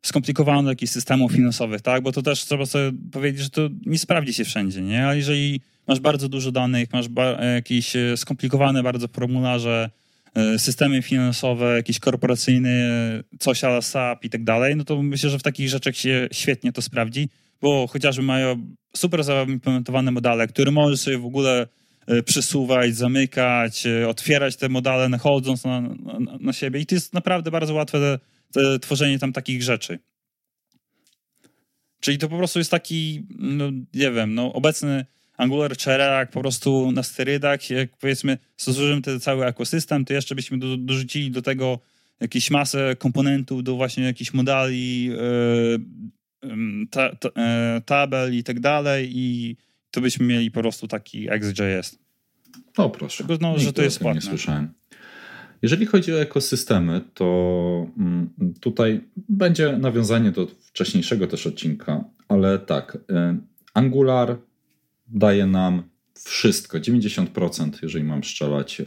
skomplikowaną jakichś systemów finansowych, tak, bo to też trzeba sobie powiedzieć, że to nie sprawdzi się wszędzie, nie? A jeżeli masz bardzo dużo danych, masz jakieś e, skomplikowane bardzo formularze, e, systemy finansowe, jakieś korporacyjne, coś ala SAP i tak dalej, no to myślę, że w takich rzeczach się świetnie to sprawdzi bo chociażby mają super zaimplementowane modele, które możesz sobie w ogóle e, przesuwać, zamykać, e, otwierać te modele nachodząc na, na, na siebie i to jest naprawdę bardzo łatwe te, te tworzenie tam takich rzeczy. Czyli to po prostu jest taki, no nie wiem, no obecny Angular czy po prostu na sterydach, jak powiedzmy stosujemy ten cały ekosystem, to jeszcze byśmy do, dorzucili do tego jakieś masę komponentów do właśnie jakichś modeli, yy, ta, ta, e, tabel i tak dalej i to byśmy mieli po prostu taki XJS. O proszę. Tylko, no, że to jest płatne. Nie słyszałem. Jeżeli chodzi o ekosystemy, to mm, tutaj będzie nawiązanie do wcześniejszego też odcinka, ale tak, e, Angular daje nam wszystko, 90%, jeżeli mam strzelać, e,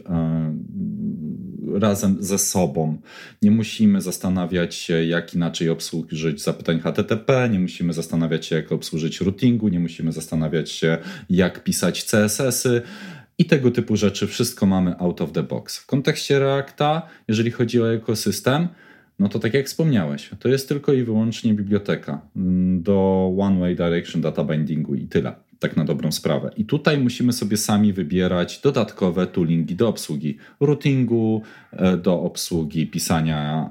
razem ze sobą. Nie musimy zastanawiać się, jak inaczej obsłużyć zapytań HTTP, nie musimy zastanawiać się, jak obsłużyć routingu, nie musimy zastanawiać się, jak pisać CSS-y i tego typu rzeczy. Wszystko mamy out of the box. W kontekście Reacta, jeżeli chodzi o ekosystem, no to tak jak wspomniałeś, to jest tylko i wyłącznie biblioteka mm, do One Way Direction Data Bindingu i tyle. Tak na dobrą sprawę. I tutaj musimy sobie sami wybierać dodatkowe toolingi do obsługi routingu, e, do obsługi pisania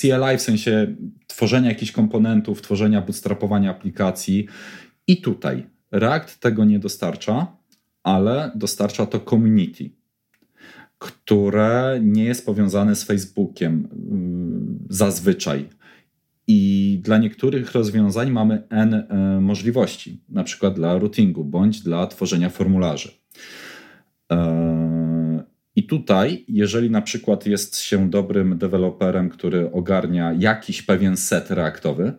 CLI, w sensie tworzenia jakichś komponentów, tworzenia, bootstrapowania aplikacji. I tutaj React tego nie dostarcza, ale dostarcza to community, które nie jest powiązane z Facebookiem zazwyczaj i dla niektórych rozwiązań mamy N e, możliwości, na przykład dla routingu bądź dla tworzenia formularzy. E, I tutaj, jeżeli na przykład jest się dobrym deweloperem, który ogarnia jakiś pewien set reaktowy,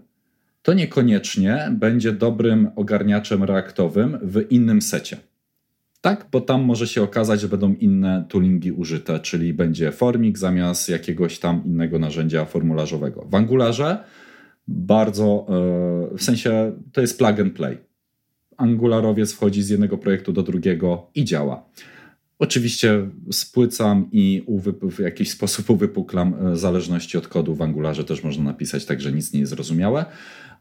to niekoniecznie będzie dobrym ogarniaczem reaktowym w innym secie. Tak, bo tam może się okazać, że będą inne toolingi użyte, czyli będzie formik zamiast jakiegoś tam innego narzędzia formularzowego. W Angularze bardzo, e, w sensie to jest plug and play. Angularowiec wchodzi z jednego projektu do drugiego i działa. Oczywiście spłycam i w jakiś sposób uwypuklam e, zależności od kodu w Angularze też można napisać, także nic nie jest zrozumiałe,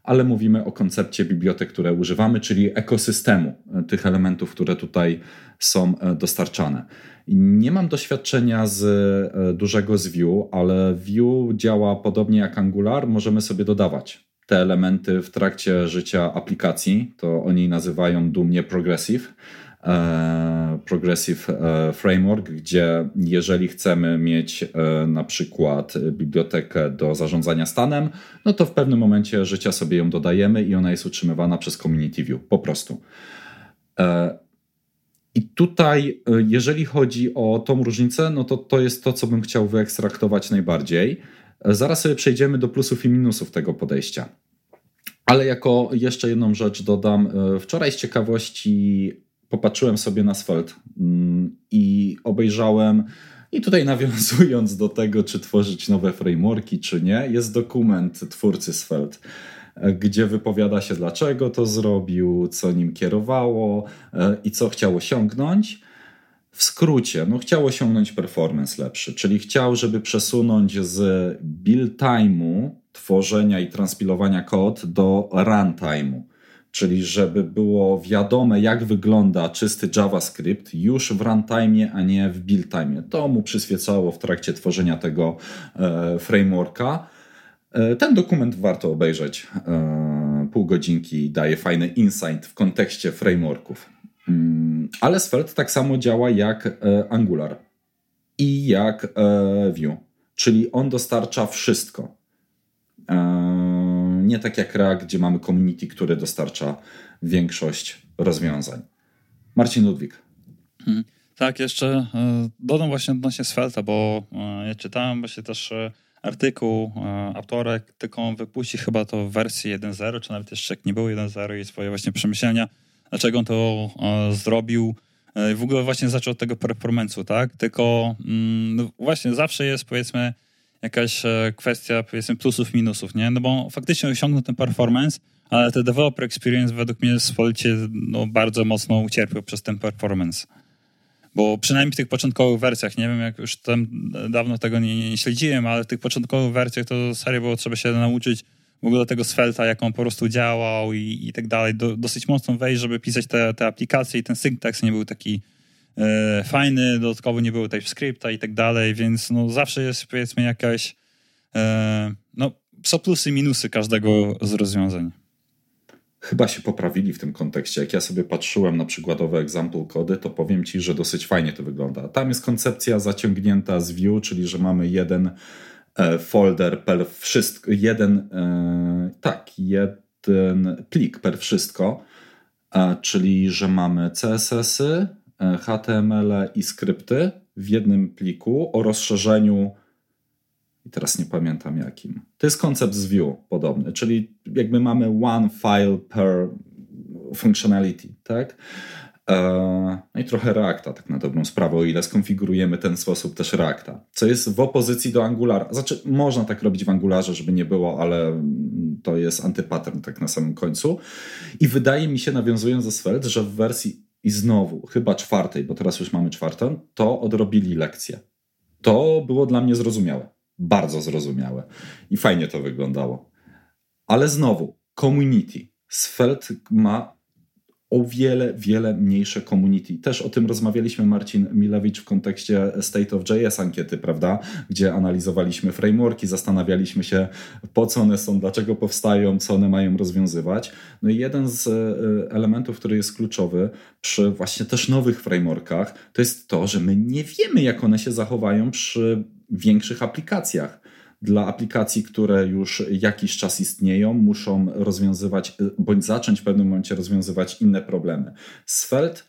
ale mówimy o koncepcie bibliotek, które używamy, czyli ekosystemu e, tych elementów, które tutaj są e, dostarczane. Nie mam doświadczenia z e, dużego z Vue, ale Vue działa podobnie jak Angular. Możemy sobie dodawać te elementy w trakcie życia aplikacji. To oni nazywają dumnie progressive. Progressive Framework, gdzie jeżeli chcemy mieć na przykład bibliotekę do zarządzania stanem, no to w pewnym momencie życia sobie ją dodajemy i ona jest utrzymywana przez Community View, po prostu. I tutaj, jeżeli chodzi o tą różnicę, no to to jest to, co bym chciał wyekstraktować najbardziej. Zaraz sobie przejdziemy do plusów i minusów tego podejścia. Ale jako jeszcze jedną rzecz dodam. Wczoraj z ciekawości popatrzyłem sobie na Svelte mm, i obejrzałem. I tutaj nawiązując do tego, czy tworzyć nowe frameworki, czy nie, jest dokument twórcy Svelte, gdzie wypowiada się, dlaczego to zrobił, co nim kierowało e, i co chciał osiągnąć. W skrócie, no chciał osiągnąć performance lepszy, czyli chciał, żeby przesunąć z build time'u tworzenia i transpilowania kod do runtime'u czyli żeby było wiadome, jak wygląda czysty JavaScript już w runtime, a nie w build time. To mu przyświecało w trakcie tworzenia tego e, frameworka. E, ten dokument warto obejrzeć. E, pół godzinki daje fajny insight w kontekście frameworków. Mm, ale Svelte tak samo działa jak Angular i jak Vue, czyli on dostarcza wszystko. Nie tak jak React, gdzie mamy community, które dostarcza większość rozwiązań. Marcin Ludwik. Hmm. Tak, jeszcze e, dodam właśnie odnośnie Svelta, bo e, ja czytałem właśnie też e, artykuł autorek, tylko on wypuści chyba to w wersji 1.0, czy nawet jeszcze jak nie było 1.0 i swoje właśnie przemyślenia, dlaczego on to zrobił. W ogóle właśnie zaczął od tego performance'u, tak? Tylko mm, no właśnie zawsze jest powiedzmy jakaś e, kwestia, powiedzmy, plusów, minusów, nie? No bo faktycznie osiągnął ten performance, ale te developer experience według mnie w Spolcie no, bardzo mocno ucierpiał przez ten performance. Bo przynajmniej w tych początkowych wersjach, nie wiem, jak już tam dawno tego nie, nie śledziłem, ale w tych początkowych wersjach to serio było trzeba się nauczyć w ogóle tego Svelta, jak on po prostu działał i, i tak dalej. Do, dosyć mocno wejść, żeby pisać te, te aplikacje i ten syntax nie był taki fajny, dodatkowo nie było TypeScripta i tak dalej, więc no zawsze jest powiedzmy jakaś e, no są plusy i minusy każdego z rozwiązań. Chyba się poprawili w tym kontekście. Jak ja sobie patrzyłem na przykładowe example kody, to powiem Ci, że dosyć fajnie to wygląda. Tam jest koncepcja zaciągnięta z view, czyli że mamy jeden e, folder per wszystko, jeden, tak, jeden plik per wszystko, czyli że mamy CSS-y, E, HTML i skrypty w jednym pliku o rozszerzeniu i teraz nie pamiętam jakim. To jest koncept z Vue podobny, czyli jakby mamy one file per functionality, tak? E, no i trochę Reacta, tak na dobrą sprawę, o ile skonfigurujemy ten sposób też Reacta, co jest w opozycji do Angulara. Znaczy, można tak robić w Angularze, żeby nie było, ale to jest antypattern tak na samym końcu. I wydaje mi się, nawiązując do Svelte, że w wersji i znowu, chyba czwartej, bo teraz już mamy czwartą, to odrobili lekcję. To było dla mnie zrozumiałe. Bardzo zrozumiałe. I fajnie to wyglądało. Ale znowu, community. Svelte ma o wiele, wiele mniejsze community. Też o tym rozmawialiśmy, Marcin Milewicz, w kontekście State of JS ankiety, prawda? Gdzie analizowaliśmy frameworki, zastanawialiśmy się, po co one są, dlaczego powstają, co one mają rozwiązywać. No i jeden z e, elementów, który jest kluczowy przy właśnie też nowych frameworkach, to jest to, że my nie wiemy, jak one się zachowają przy większych aplikacjach dla aplikacji, które już jakiś czas istnieją, muszą rozwiązywać bądź zacząć w pewnym momencie rozwiązywać inne problemy. Svelte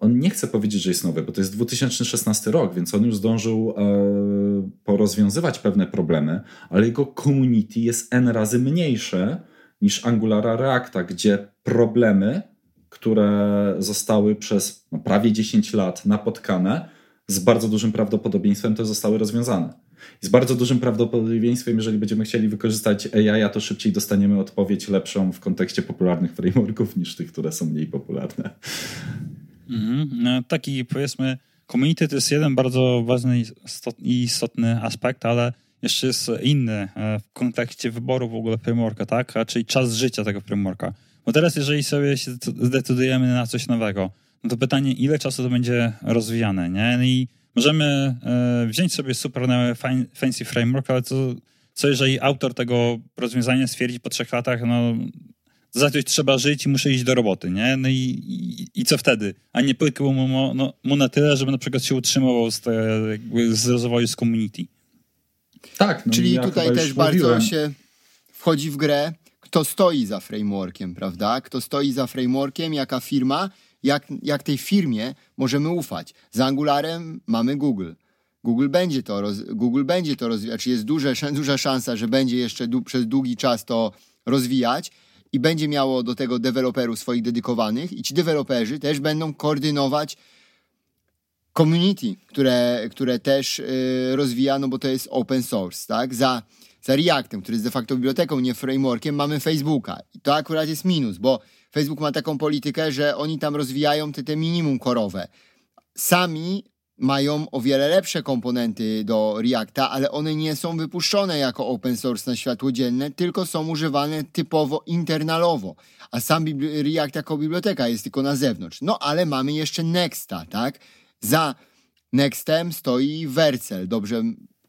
on nie chce powiedzieć, że jest nowy, bo to jest 2016 rok, więc on już zdążył e, porozwiązywać pewne problemy, ale jego community jest n razy mniejsze niż Angulara Reacta, gdzie problemy, które zostały przez no, prawie 10 lat napotkane, z bardzo dużym prawdopodobieństwem to zostały rozwiązane. Z bardzo dużym prawdopodobieństwem, jeżeli będziemy chcieli wykorzystać AI, to szybciej dostaniemy odpowiedź lepszą w kontekście popularnych frameworków niż tych, które są mniej popularne. Mhm. No, taki powiedzmy, community to jest jeden bardzo ważny i istotny aspekt, ale jeszcze jest inny e, w kontekście wyboru w ogóle frameworka, tak? Czyli czas życia tego frameworka. Bo teraz, jeżeli sobie się zdecydujemy na coś nowego, no to pytanie, ile czasu to będzie rozwijane, nie? No I możemy e, wziąć sobie super fancy framework, ale co, co jeżeli autor tego rozwiązania stwierdzi po trzech latach, no za coś trzeba żyć i muszę iść do roboty, nie? No i, i, i co wtedy? A nie pykło mu, no, mu na tyle, żeby na przykład się utrzymywał z, te, z rozwoju z community. Tak. No Czyli ja tutaj też bardzo się wchodzi w grę, kto stoi za frameworkiem, prawda? Kto stoi za frameworkiem, jaka firma jak, jak tej firmie możemy ufać. Z Angularem mamy Google. Google będzie to, roz, Google będzie to rozwijać, jest duże, duża szansa, że będzie jeszcze przez długi czas to rozwijać i będzie miało do tego deweloperów swoich dedykowanych i ci deweloperzy też będą koordynować community, które, które też yy, rozwija, no bo to jest open source, tak? Za, za Reactem, który jest de facto biblioteką, nie frameworkiem, mamy Facebooka. I to akurat jest minus, bo Facebook ma taką politykę, że oni tam rozwijają te, te minimum korowe. Sami mają o wiele lepsze komponenty do Reacta, ale one nie są wypuszczone jako open source na światło dzienne, tylko są używane typowo internalowo. A sam React jako biblioteka jest tylko na zewnątrz. No ale mamy jeszcze Nexta, tak? Za Nextem stoi Vercel, dobrze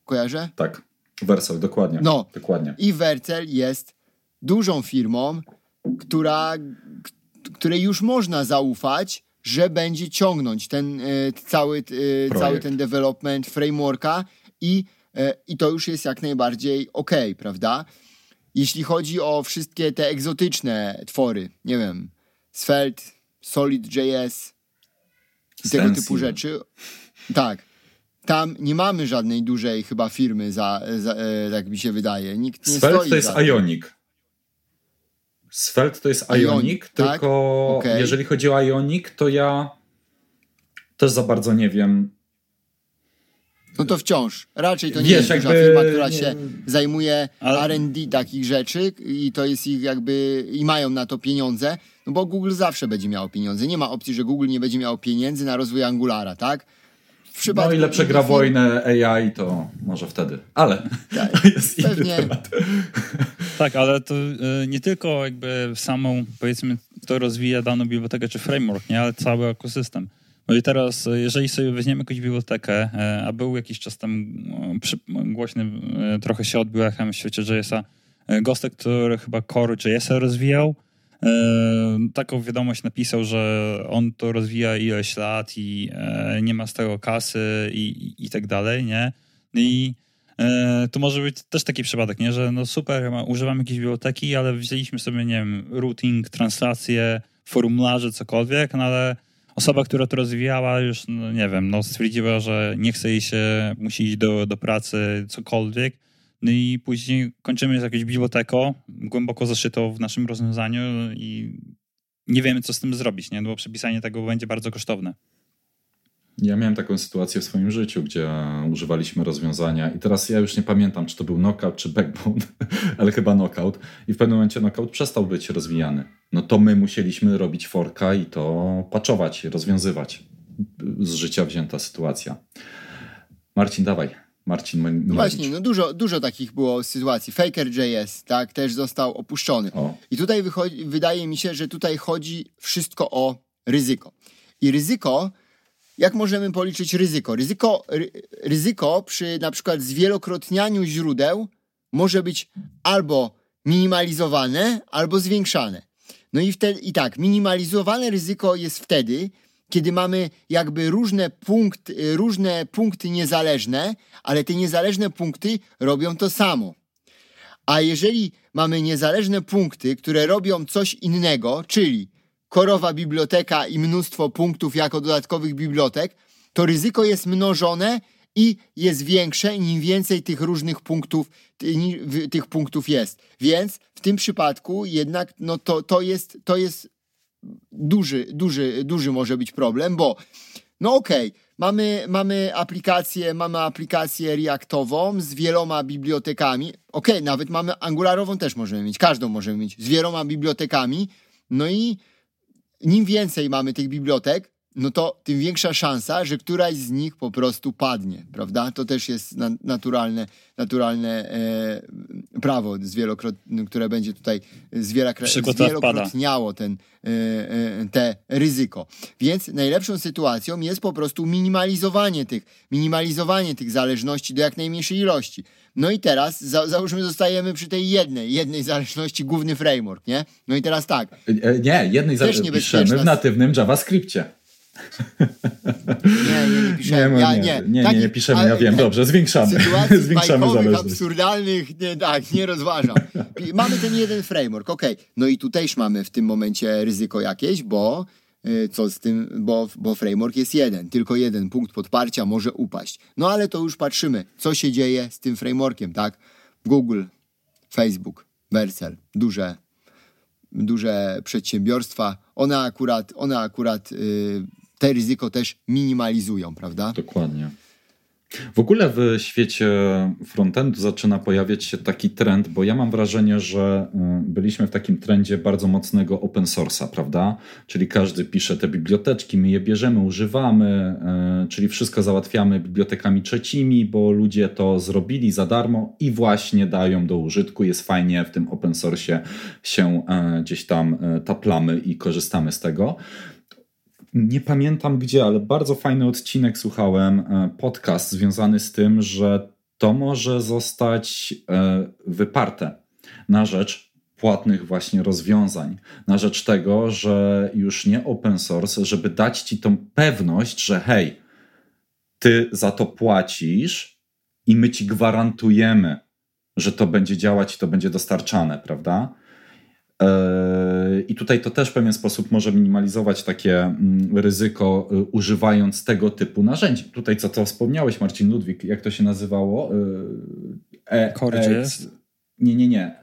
kojarzę? Tak, Vercel, dokładnie. No, dokładnie. I Vercel jest dużą firmą, która, której już można zaufać, że będzie ciągnąć ten e, cały, e, cały ten development frameworka i, e, i to już jest jak najbardziej ok, prawda? Jeśli chodzi o wszystkie te egzotyczne twory, nie wiem, Svelte, Solid.js i tego typu rzeczy, tak, tam nie mamy żadnej dużej chyba firmy za, za tak mi się wydaje. Nikt nie Svelte to jest Ionic. Svelte to jest Ionic, Ionic tak? tylko okay. jeżeli chodzi o Ionic, to ja też za bardzo nie wiem. No to wciąż. Raczej to nie Wiesz, jest jakby... duża firma, która się zajmuje Ale... R&D takich rzeczy i to jest ich jakby... i mają na to pieniądze, no bo Google zawsze będzie miało pieniądze. Nie ma opcji, że Google nie będzie miało pieniędzy na rozwój Angulara, tak? No ile przegra wojnę AI, to może wtedy. Ale tak, to jest inny temat. Tak, ale to y, nie tylko jakby samą, powiedzmy, to rozwija daną bibliotekę czy framework, nie, ale cały ekosystem. No i teraz, y, jeżeli sobie weźmiemy jakąś bibliotekę, y, a był jakiś czas tam przy, głośny, trochę się odbił echem w świecie JS-a, Gostek, który chyba Core JS-a rozwijał, taką wiadomość napisał, że on to rozwija ileś lat i e, nie ma z tego kasy i, i, i tak dalej, nie? I e, to może być też taki przypadek, nie? Że no super, używamy jakiejś biblioteki, ale wzięliśmy sobie, nie wiem, routing, translację, formularze, cokolwiek, no ale osoba, która to rozwijała już, no nie wiem, no stwierdziła, że nie chce jej się, musi iść do, do pracy, cokolwiek, no i później kończymy z jakąś biblioteką, głęboko zaszytą w naszym rozwiązaniu i nie wiemy, co z tym zrobić, nie? Bo przepisanie tego będzie bardzo kosztowne. Ja miałem taką sytuację w swoim życiu, gdzie używaliśmy rozwiązania i teraz ja już nie pamiętam, czy to był knockout, czy backbone, ale chyba knockout i w pewnym momencie knockout przestał być rozwijany. No to my musieliśmy robić forka i to patchować, rozwiązywać. Z życia wzięta sytuacja. Marcin, dawaj. Marcin No właśnie, no dużo, dużo takich było sytuacji. Faker.js, tak, też został opuszczony. O. I tutaj wychodzi, wydaje mi się, że tutaj chodzi wszystko o ryzyko. I ryzyko, jak możemy policzyć ryzyko? Ryzyko, ry, ryzyko przy na przykład zwielokrotnianiu źródeł może być albo minimalizowane, albo zwiększane. No i wtedy, i tak, minimalizowane ryzyko jest wtedy, kiedy mamy jakby różne punkty, różne punkty niezależne, ale te niezależne punkty robią to samo. A jeżeli mamy niezależne punkty, które robią coś innego, czyli korowa biblioteka i mnóstwo punktów jako dodatkowych bibliotek, to ryzyko jest mnożone i jest większe, im więcej tych różnych punktów, tych punktów jest. Więc w tym przypadku jednak no to, to, jest, to jest duży, duży, duży może być problem, bo no okej, okay, mamy, mamy aplikację, mamy aplikację Reactową z wieloma bibliotekami. Okej, okay, nawet mamy Angularową też możemy mieć, każdą możemy mieć z wieloma bibliotekami. No i im więcej mamy tych bibliotek, no to tym większa szansa, że któraś z nich po prostu padnie, prawda? To też jest na, naturalne, naturalne e, prawo, które będzie tutaj zwielokrotniało ten, e, e, te ryzyko. Więc najlepszą sytuacją jest po prostu minimalizowanie tych, minimalizowanie tych zależności do jak najmniejszej ilości. No i teraz za, załóżmy zostajemy przy tej jednej, jednej zależności, główny framework, nie? No i teraz tak. E, nie, jednej zależności piszemy w natywnym JavaScriptie. Nie, nie, nie piszemy. Nie, ja, nie, nie, nie, nie, piszemy, ja wiem, dobrze, zwiększamy. Zwiększamy zależność. absurdalnych, nie, tak, nie rozważam. Mamy ten jeden framework, ok. No i tu też mamy w tym momencie ryzyko jakieś, bo y, co z tym, bo, bo framework jest jeden, tylko jeden punkt podparcia może upaść. No ale to już patrzymy, co się dzieje z tym frameworkiem, tak? Google, Facebook, Vercel, duże, duże przedsiębiorstwa, one akurat, one akurat yy, te ryzyko też minimalizują, prawda? Dokładnie. W ogóle w świecie frontendu zaczyna pojawiać się taki trend, bo ja mam wrażenie, że y, byliśmy w takim trendzie bardzo mocnego open source'a, prawda? Czyli każdy pisze te biblioteczki, my je bierzemy, używamy, y, czyli wszystko załatwiamy bibliotekami trzecimi, bo ludzie to zrobili za darmo i właśnie dają do użytku. Jest fajnie w tym open source'ie się y, gdzieś tam taplamy i korzystamy z tego nie pamiętam gdzie, ale bardzo fajny odcinek słuchałem, e, podcast związany z tym, że to może zostać e, wyparte na rzecz płatnych właśnie rozwiązań, na rzecz tego, że już nie open source, żeby dać ci tą pewność, że hej, ty za to płacisz i my ci gwarantujemy, że to będzie działać i to będzie dostarczane, prawda? Yy, I tutaj to też w pewien sposób może minimalizować takie mm, ryzyko, y, używając tego typu narzędzi. Tutaj, co to wspomniałeś, Marcin Ludwik, jak to się nazywało? Yy, e, Core.js? Nie, nie, nie.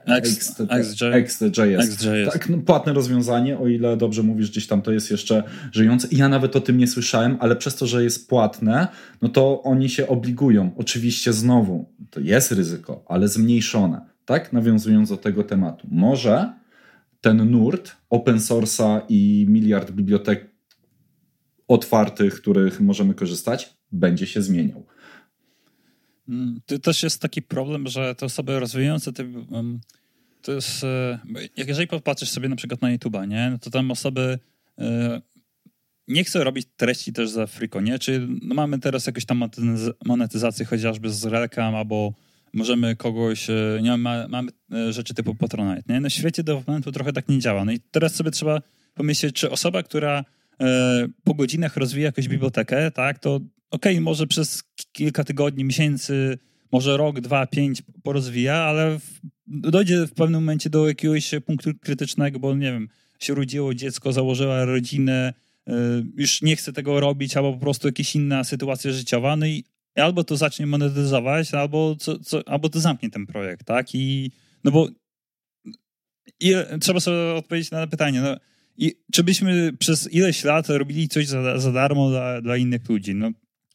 XJS. Tak, no, płatne rozwiązanie, o ile dobrze mówisz, gdzieś tam to jest jeszcze żyjące. I ja nawet o tym nie słyszałem, ale przez to, że jest płatne, no to oni się obligują. Oczywiście znowu, to jest ryzyko, ale zmniejszone, tak? Nawiązując do tego tematu. Może ten nurt open source'a i miliard bibliotek otwartych, których możemy korzystać, będzie się zmieniał. Mm, to też jest taki problem, że te osoby rozwijające te, to jest, e, jak jeżeli popatrzysz sobie na przykład na YouTube'a, nie, no to tam osoby e, nie chcą robić treści też za friko, nie? Czy no mamy teraz jakąś tam monetyzację chociażby z reklam albo możemy kogoś, e, nie mamy, mamy e, rzeczy typu Patronite, nie? Na świecie developmentu trochę tak nie działa. No i teraz sobie trzeba pomyśleć, czy osoba, która e, po godzinach rozwija jakąś bibliotekę, tak, to okej, okay, może przez kilka tygodni, miesięcy, może rok, dwa, pięć porozwija, ale w, dojdzie w pewnym momencie do jakiegoś punktu krytycznego, bo nie wiem, się urodziło dziecko, założyła rodzinę, już nie chce tego robić, albo po prostu jakaś inna sytuacja życiowa, no i albo to zacznie monetyzować, albo, co, co, albo to zamknie ten projekt, tak? I no bo ile, trzeba sobie odpowiedzieć na pytanie, no i czy byśmy przez ileś lat robili coś za, za darmo dla, dla innych ludzi? No,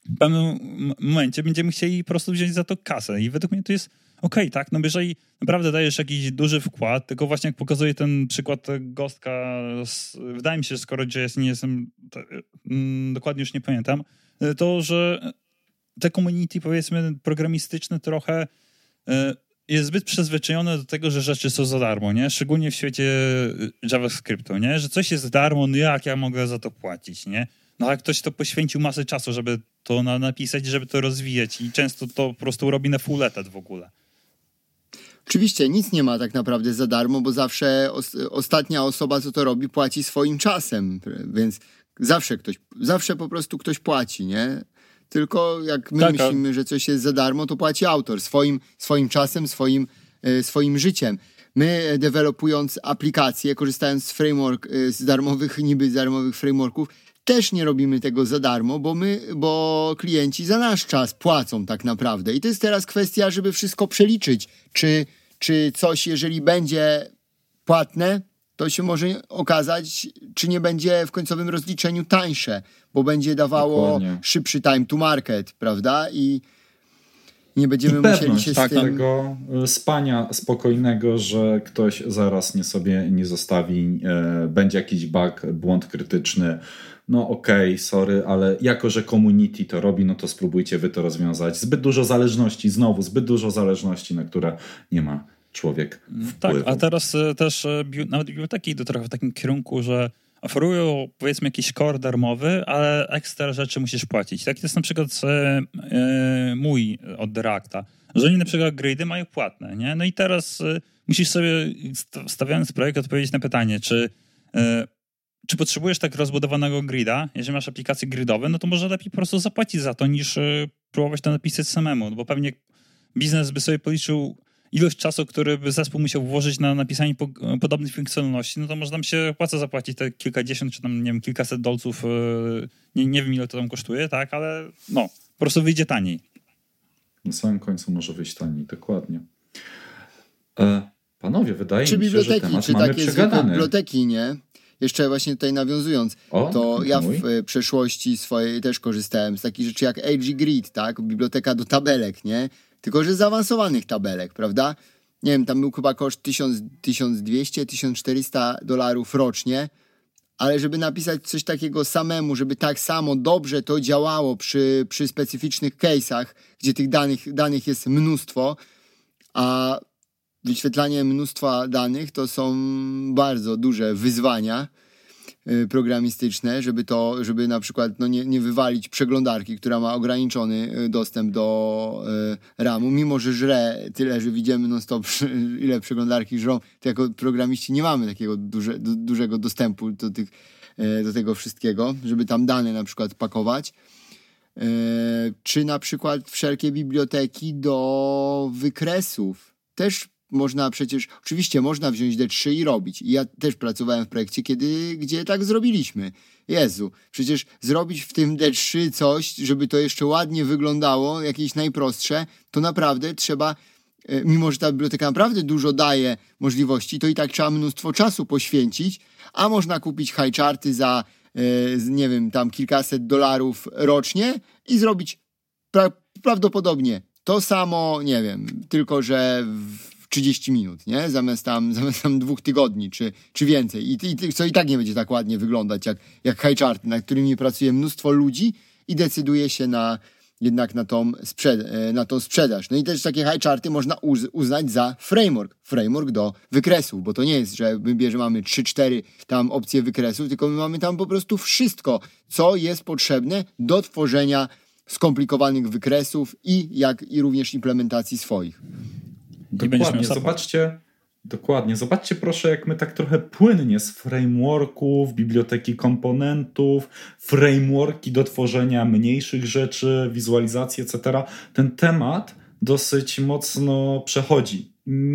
w pewnym momencie będziemy chcieli po prostu wziąć za to kasę i według mnie to jest okej, okay, tak? No jeżeli naprawdę dajesz jakiś duży wkład, tylko właśnie jak pokazuje ten przykład Gostka, wydaje mi się, skoro gdzie jest, nie jestem, mm, dokładnie już nie pamiętam, to, że te community, powiedzmy, programistyczne trochę e, jest zbyt przyzwyczajone do tego, że rzeczy są za darmo, nie? Szczególnie w świecie JavaScriptu, nie? Że coś jest za darmo, no jak ja mogę za to płacić, nie? No jak ktoś to poświęcił masę czasu, żeby to na, napisać, żeby to rozwijać i często to po prostu robi na full etat w ogóle. Oczywiście nic nie ma tak naprawdę za darmo, bo zawsze os ostatnia osoba, co to robi, płaci swoim czasem, więc zawsze ktoś, zawsze po prostu ktoś płaci, nie? Tylko jak my tak, myślimy, że coś jest za darmo, to płaci autor swoim, swoim czasem, swoim, e, swoim życiem. My, dewelopując aplikacje, korzystając z framework, e, z darmowych, niby darmowych frameworków, też nie robimy tego za darmo, bo my, bo klienci za nasz czas płacą tak naprawdę. I to jest teraz kwestia, żeby wszystko przeliczyć. Czy, czy coś, jeżeli będzie płatne, to się może okazać, czy nie będzie w końcowym rozliczeniu tańsze, bo będzie dawało Dokładnie. szybszy time to market, prawda? I nie będziemy I musieli się tak, z tym... tego y, spania spokojnego, że ktoś zaraz nie sobie nie zostawi, e, będzie jakiś bug, błąd krytyczny, no okej, okay, sorry, ale jako, że community to robi, no to spróbujcie wy to rozwiązać. Zbyt dużo zależności, znowu, zbyt dużo zależności, na które nie ma człowiek mm, wpływu. Tak, a teraz e, też e, nawet biblioteki idą trochę w takim kierunku, że oferują powiedzmy jakiś core darmowy, ale ekstra rzeczy musisz płacić. Tak jest na przykład e, mój od Reacta, że oni na przykład gridy mają płatne, nie? No i teraz musisz sobie stawiając projekt odpowiedzieć na pytanie, czy czy potrzebujesz tak rozbudowanego grida? Jeżeli masz aplikacje gridowe, no to może lepiej po prostu zapłacić za to, niż próbować to napisać samemu, bo pewnie biznes by sobie policzył ilość czasu, który by zespół musiał włożyć na napisanie po, podobnych funkcjonalności, no to może nam się opłaca zapłacić te kilkadziesiąt, czy tam, nie wiem, kilkaset dolców, y, nie, nie wiem ile to tam kosztuje, tak, ale no, po prostu wyjdzie taniej. Na samym końcu może wyjść taniej, dokładnie. E, panowie, wydaje czy mi się, że temat czy mamy takie przegadany. biblioteki, nie? Jeszcze właśnie tutaj nawiązując, o, to ja w e, przeszłości swojej też korzystałem z takich rzeczy jak AG Grid, tak? Biblioteka do tabelek, nie? Tylko, że zaawansowanych tabelek, prawda? Nie wiem, tam był chyba koszt 1200-1400 dolarów rocznie, ale żeby napisać coś takiego samemu, żeby tak samo dobrze to działało przy, przy specyficznych case'ach, gdzie tych danych, danych jest mnóstwo, a wyświetlanie mnóstwa danych to są bardzo duże wyzwania programistyczne, żeby to, żeby na przykład no nie, nie wywalić przeglądarki, która ma ograniczony y, dostęp do y, RAMu, mimo że żre tyle, że widzimy non stop ile przeglądarki żrą, to jako programiści nie mamy takiego duże, du, dużego dostępu do, tych, do tego wszystkiego, żeby tam dane na przykład pakować. Czy na przykład wszelkie biblioteki do wykresów. Też można przecież, oczywiście można wziąć D3 i robić. Ja też pracowałem w projekcie, kiedy, gdzie tak zrobiliśmy. Jezu, przecież zrobić w tym D3 coś, żeby to jeszcze ładnie wyglądało, jakieś najprostsze, to naprawdę trzeba, e, mimo że ta biblioteka naprawdę dużo daje możliwości, to i tak trzeba mnóstwo czasu poświęcić, a można kupić highcharty za, e, nie wiem, tam kilkaset dolarów rocznie i zrobić pra prawdopodobnie to samo, nie wiem, tylko że w 30 minut, nie? Zamiast tam, zamiast tam dwóch tygodni, czy, czy więcej. I, i, co i tak nie będzie tak ładnie wyglądać, jak, jak highcharty, na którymi pracuje mnóstwo ludzi i decyduje się na jednak na tą, sprzed e, na tą sprzedaż. No i też takie highcharty można uz uznać za framework. Framework do wykresów, bo to nie jest, że my bierzemy, mamy 3-4 tam opcje wykresów, tylko my mamy tam po prostu wszystko, co jest potrzebne do tworzenia skomplikowanych wykresów i jak i również implementacji swoich. Dokładnie, zobaczcie, dokładnie, zobaczcie proszę, jak my tak trochę płynnie z frameworków, biblioteki komponentów, frameworki do tworzenia mniejszych rzeczy, wizualizacji, etc. Ten temat dosyć mocno przechodzi.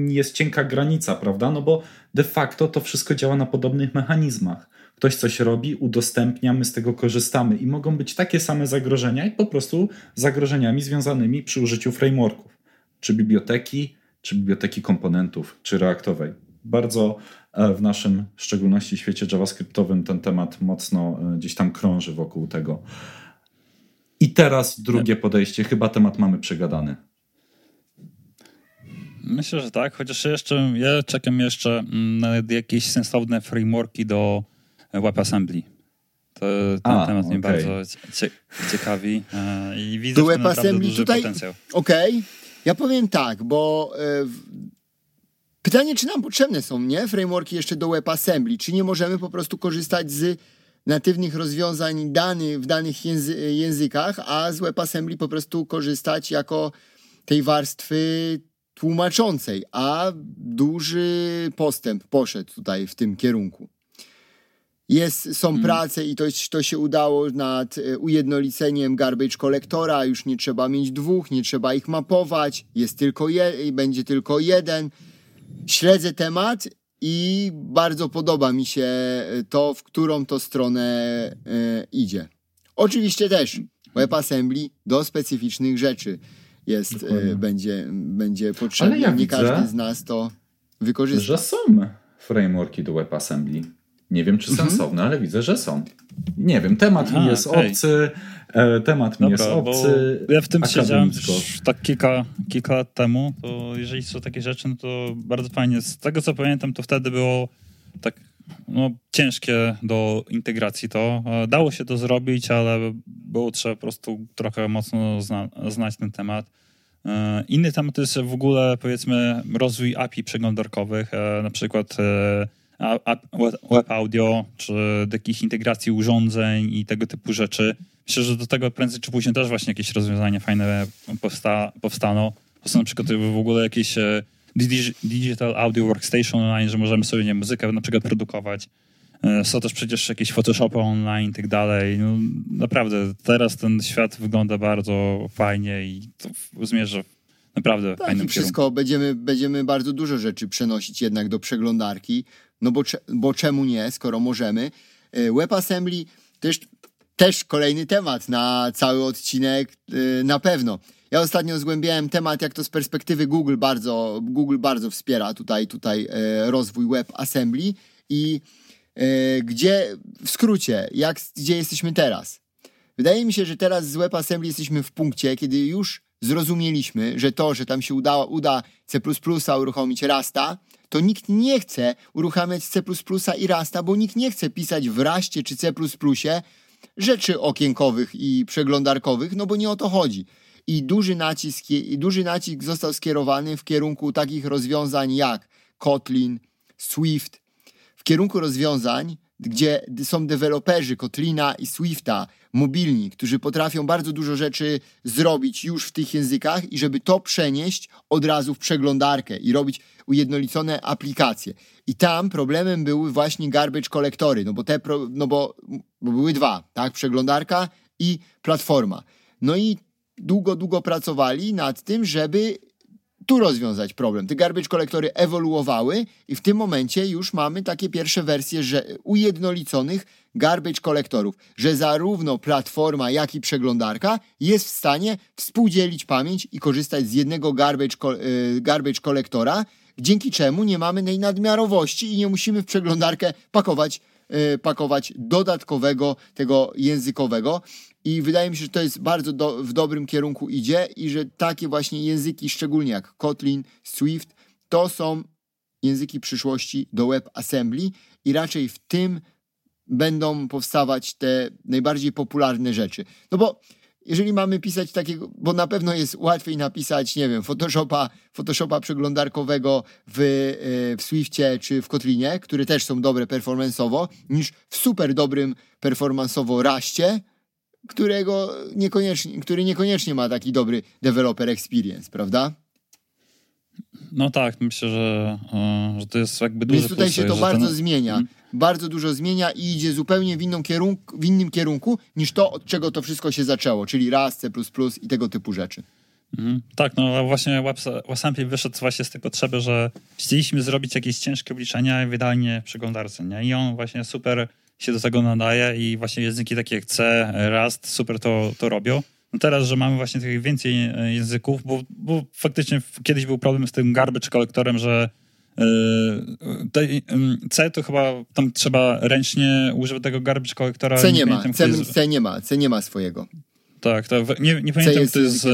Jest cienka granica, prawda? No bo de facto to wszystko działa na podobnych mechanizmach. Ktoś coś robi, udostępnia, my z tego korzystamy i mogą być takie same zagrożenia, jak po prostu zagrożeniami związanymi przy użyciu frameworków, czy biblioteki, czy biblioteki komponentów, czy reaktowej. Bardzo e, w naszym, w szczególności świecie javascriptowym, ten temat mocno e, gdzieś tam krąży wokół tego. I teraz drugie podejście. Chyba temat mamy przegadany. Myślę, że tak, chociaż jeszcze ja czekam jeszcze mm, na jakieś sensowne frameworki do WebAssembly. To, ten A, temat okay. mnie bardzo ciekawi e, i widzę w naprawdę duży tutaj, potencjał. Okej, okay. Ja powiem tak, bo e, pytanie, czy nam potrzebne są, nie? Frameworki jeszcze do WebAssembly, czy nie możemy po prostu korzystać z natywnych rozwiązań danych w danych języ językach, a z WebAssembly po prostu korzystać jako tej warstwy tłumaczącej, a duży postęp poszedł tutaj w tym kierunku. Jest, są hmm. prace i to, to się udało nad e, ujednoliceniem garbage kolektora. Już nie trzeba mieć dwóch, nie trzeba ich mapować. Jest tylko je, będzie tylko jeden. Śledzę temat i bardzo podoba mi się to, w którą to stronę y, idzie. Oczywiście też WebAssembly do specyficznych rzeczy jest, y, będzie, będzie potrzebny. Ale ja nie każdy z nas to wykorzysta. Że są frameworki do WebAssembly. Nie wiem, czy mhm. sensowne, ale widzę, że są. Nie wiem, temat Aha, mi jest okay. obcy. E, temat Dobra, mi jest obcy. Ja w tym siedziałem już tak kilka, kilka lat temu. To jeżeli są takie rzeczy, no to bardzo fajnie. Z tego co pamiętam, to wtedy było tak no, ciężkie do integracji to. E, dało się to zrobić, ale było trzeba po prostu trochę mocno zna, znać ten temat. E, inny temat to jest w ogóle powiedzmy rozwój API przeglądarkowych, na przykład web audio, czy do jakichś integracji urządzeń i tego typu rzeczy. Myślę, że do tego prędzej czy później też właśnie jakieś rozwiązania fajne powsta powstaną. To są na przykład w ogóle jakieś e, Digital Audio Workstation Online, że możemy sobie nie, muzykę na przykład produkować. E, są też przecież jakieś Photoshopy online i tak dalej. No, naprawdę, teraz ten świat wygląda bardzo fajnie i to zmierza naprawdę tak, fajnym i wszystko, będziemy, będziemy bardzo dużo rzeczy przenosić jednak do przeglądarki, no bo, bo czemu nie, skoro możemy. E, WebAssembly też, też kolejny temat na cały odcinek e, na pewno. Ja ostatnio zgłębiałem temat, jak to z perspektywy Google bardzo, Google bardzo wspiera tutaj, tutaj e, rozwój WebAssembly i gdzie, w skrócie, jak, gdzie jesteśmy teraz. Wydaje mi się, że teraz z WebAssembly jesteśmy w punkcie, kiedy już zrozumieliśmy, że to, że tam się uda, uda C++ uruchomić Rasta, to nikt nie chce uruchamiać C++ i Rasta, bo nikt nie chce pisać w Raście czy C++ rzeczy okienkowych i przeglądarkowych, no bo nie o to chodzi. I duży nacisk, i duży nacisk został skierowany w kierunku takich rozwiązań jak Kotlin, Swift, w kierunku rozwiązań, gdzie są deweloperzy Kotlina i Swifta, mobilni, którzy potrafią bardzo dużo rzeczy zrobić już w tych językach i żeby to przenieść od razu w przeglądarkę i robić ujednolicone aplikacje. I tam problemem były właśnie garbage kolektory, no bo te, pro, no bo, bo były dwa, tak, przeglądarka i platforma. No i długo, długo pracowali nad tym, żeby tu rozwiązać problem. Te garbage kolektory ewoluowały i w tym momencie już mamy takie pierwsze wersje że ujednoliconych garbage kolektorów, że zarówno platforma, jak i przeglądarka jest w stanie współdzielić pamięć i korzystać z jednego garbage, kolektora, dzięki czemu nie mamy tej nadmiarowości i nie musimy w przeglądarkę pakować, y, pakować dodatkowego tego językowego. I wydaje mi się, że to jest bardzo do, w dobrym kierunku idzie i że takie właśnie języki, szczególnie jak Kotlin, Swift, to są języki przyszłości do WebAssembly i raczej w tym będą powstawać te najbardziej popularne rzeczy. No bo jeżeli mamy pisać takiego, bo na pewno jest łatwiej napisać, nie wiem, Photoshopa, Photoshopa przeglądarkowego w, e, w Swiftie czy w Kotlinie, które też są dobre performanceowo, niż w super dobrym performanceowo Raście, którego niekoniecznie, który niekoniecznie ma taki dobry developer experience, prawda? No tak, myślę, że, e, że to jest jakby duży Więc tutaj się to bardzo ten... zmienia. Hmm. Bardzo dużo zmienia i idzie zupełnie w, inną kierunku, w innym kierunku niż to, od czego to wszystko się zaczęło, czyli RAS, C++ i tego typu rzeczy. Mhm. Tak, no właśnie WebAssembly wyszedł właśnie z tego trzeby, że chcieliśmy zrobić jakieś ciężkie obliczenia i wydalnie w przeglądarce, nie? I on właśnie super się do tego nadaje i właśnie języki takie jak C, Rust super to, to robią. No teraz, że mamy właśnie tych więcej e, języków, bo, bo faktycznie kiedyś był problem z tym garbage kolektorem, że yy, C to chyba tam trzeba ręcznie używać tego garbage kolektora. C nie, nie ma, C, jest... C, nie ma, C nie ma swojego. Tak, to nie, nie pamiętam, jak to jest.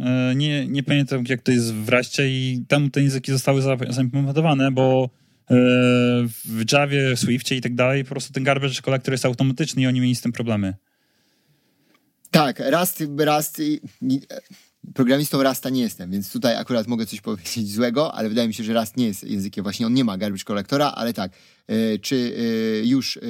E, nie, nie pamiętam, jak to jest w Raście i tam te języki zostały zaimplementowane, bo w Javie, Swiftie i tak dalej, po prostu ten garbage collector jest automatyczny i oni mieli z tym problemy. Tak, Rust, Rust programistą Rasta nie jestem, więc tutaj akurat mogę coś powiedzieć złego, ale wydaje mi się, że Rust nie jest językiem, właśnie on nie ma garbage collectora, ale tak, e, czy e, już, e,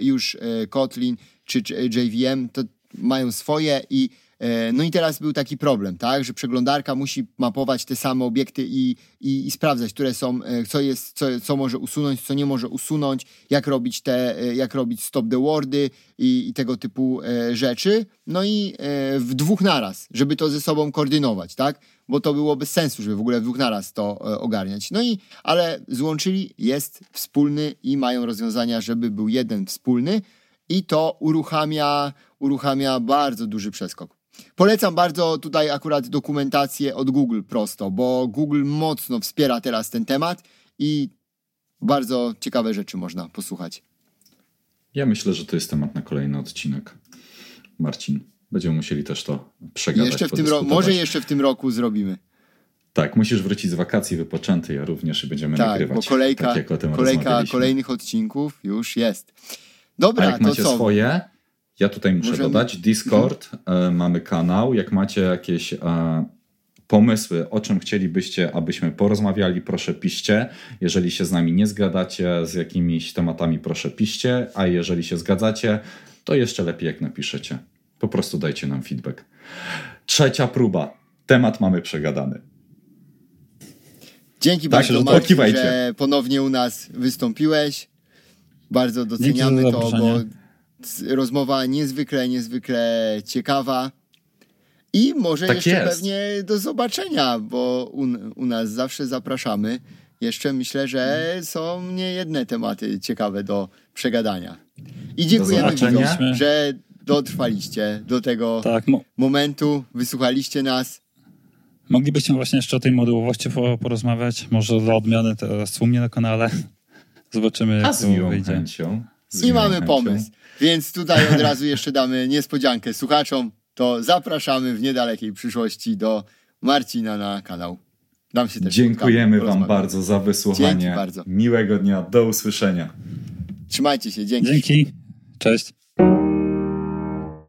już Kotlin, czy JVM, to mają swoje i E, no i teraz był taki problem, tak, że przeglądarka musi mapować te same obiekty i, i, i sprawdzać, które są, e, co jest, co, co może usunąć, co nie może usunąć, jak robić te, e, jak robić stop the wordy i, i tego typu rzeczy. No i w dwóch naraz, żeby to ze sobą koordynować, tak, bo to było bez sensu, żeby w ogóle w dwóch naraz to ogarniać. No i, ale złączyli, jest wspólny i mają rozwiązania, żeby był jeden wspólny i to uruchamia, uruchamia bardzo duży przeskok. Polecam bardzo tutaj akurat dokumentację od Google prosto, bo Google mocno wspiera teraz ten temat i bardzo ciekawe rzeczy można posłuchać. Ja myślę, że to jest temat na kolejny odcinek. Marcin, będziemy musieli też to przegadać. Jeszcze w tym ro- może jeszcze w tym roku zrobimy. Tak, musisz wrócić z wakacji wypoczęty, ja również i będziemy tak, nagrywać. Bo kolejka, tak, kolejka kolejnych odcinków już jest. Dobra, A jak to macie co? swoje, ja tutaj muszę Możemy... dodać Discord, mhm. mamy kanał. Jak macie jakieś e, pomysły, o czym chcielibyście, abyśmy porozmawiali, proszę piszcie. Jeżeli się z nami nie zgadacie z jakimiś tematami, proszę piszcie, a jeżeli się zgadzacie, to jeszcze lepiej jak napiszecie. Po prostu dajcie nam feedback. Trzecia próba. Temat mamy przegadany. Dzięki tak, bardzo, Marcin, że ponownie u nas wystąpiłeś. Bardzo doceniamy to, bo rozmowa niezwykle, niezwykle ciekawa. I może tak jeszcze jest. pewnie do zobaczenia, bo u, u, nas zawsze zapraszamy. Jeszcze myślę, że są niejedne tematy ciekawe do przegadania. I dziękujemy widzom, że dotrwaliście do tego tak, mo momentu, wysłuchaliście nas. Moglibyście właśnie jeszcze o tej modułowości porozmawiać, może dla odmiany teraz u mnie na kanale. Zobaczymy, jak A z miłą wyjdzie. Chęcią. I mamy pomysł. Więc tutaj od razu jeszcze damy niespodziankę słuchaczom. To zapraszamy w niedalekiej przyszłości do Marcina na kanał. Dam się też Dziękujemy Wam bardzo za wysłuchanie. Dzięki bardzo. Miłego dnia. Do usłyszenia. Trzymajcie się. Dzięki. Dzięki. Cześć.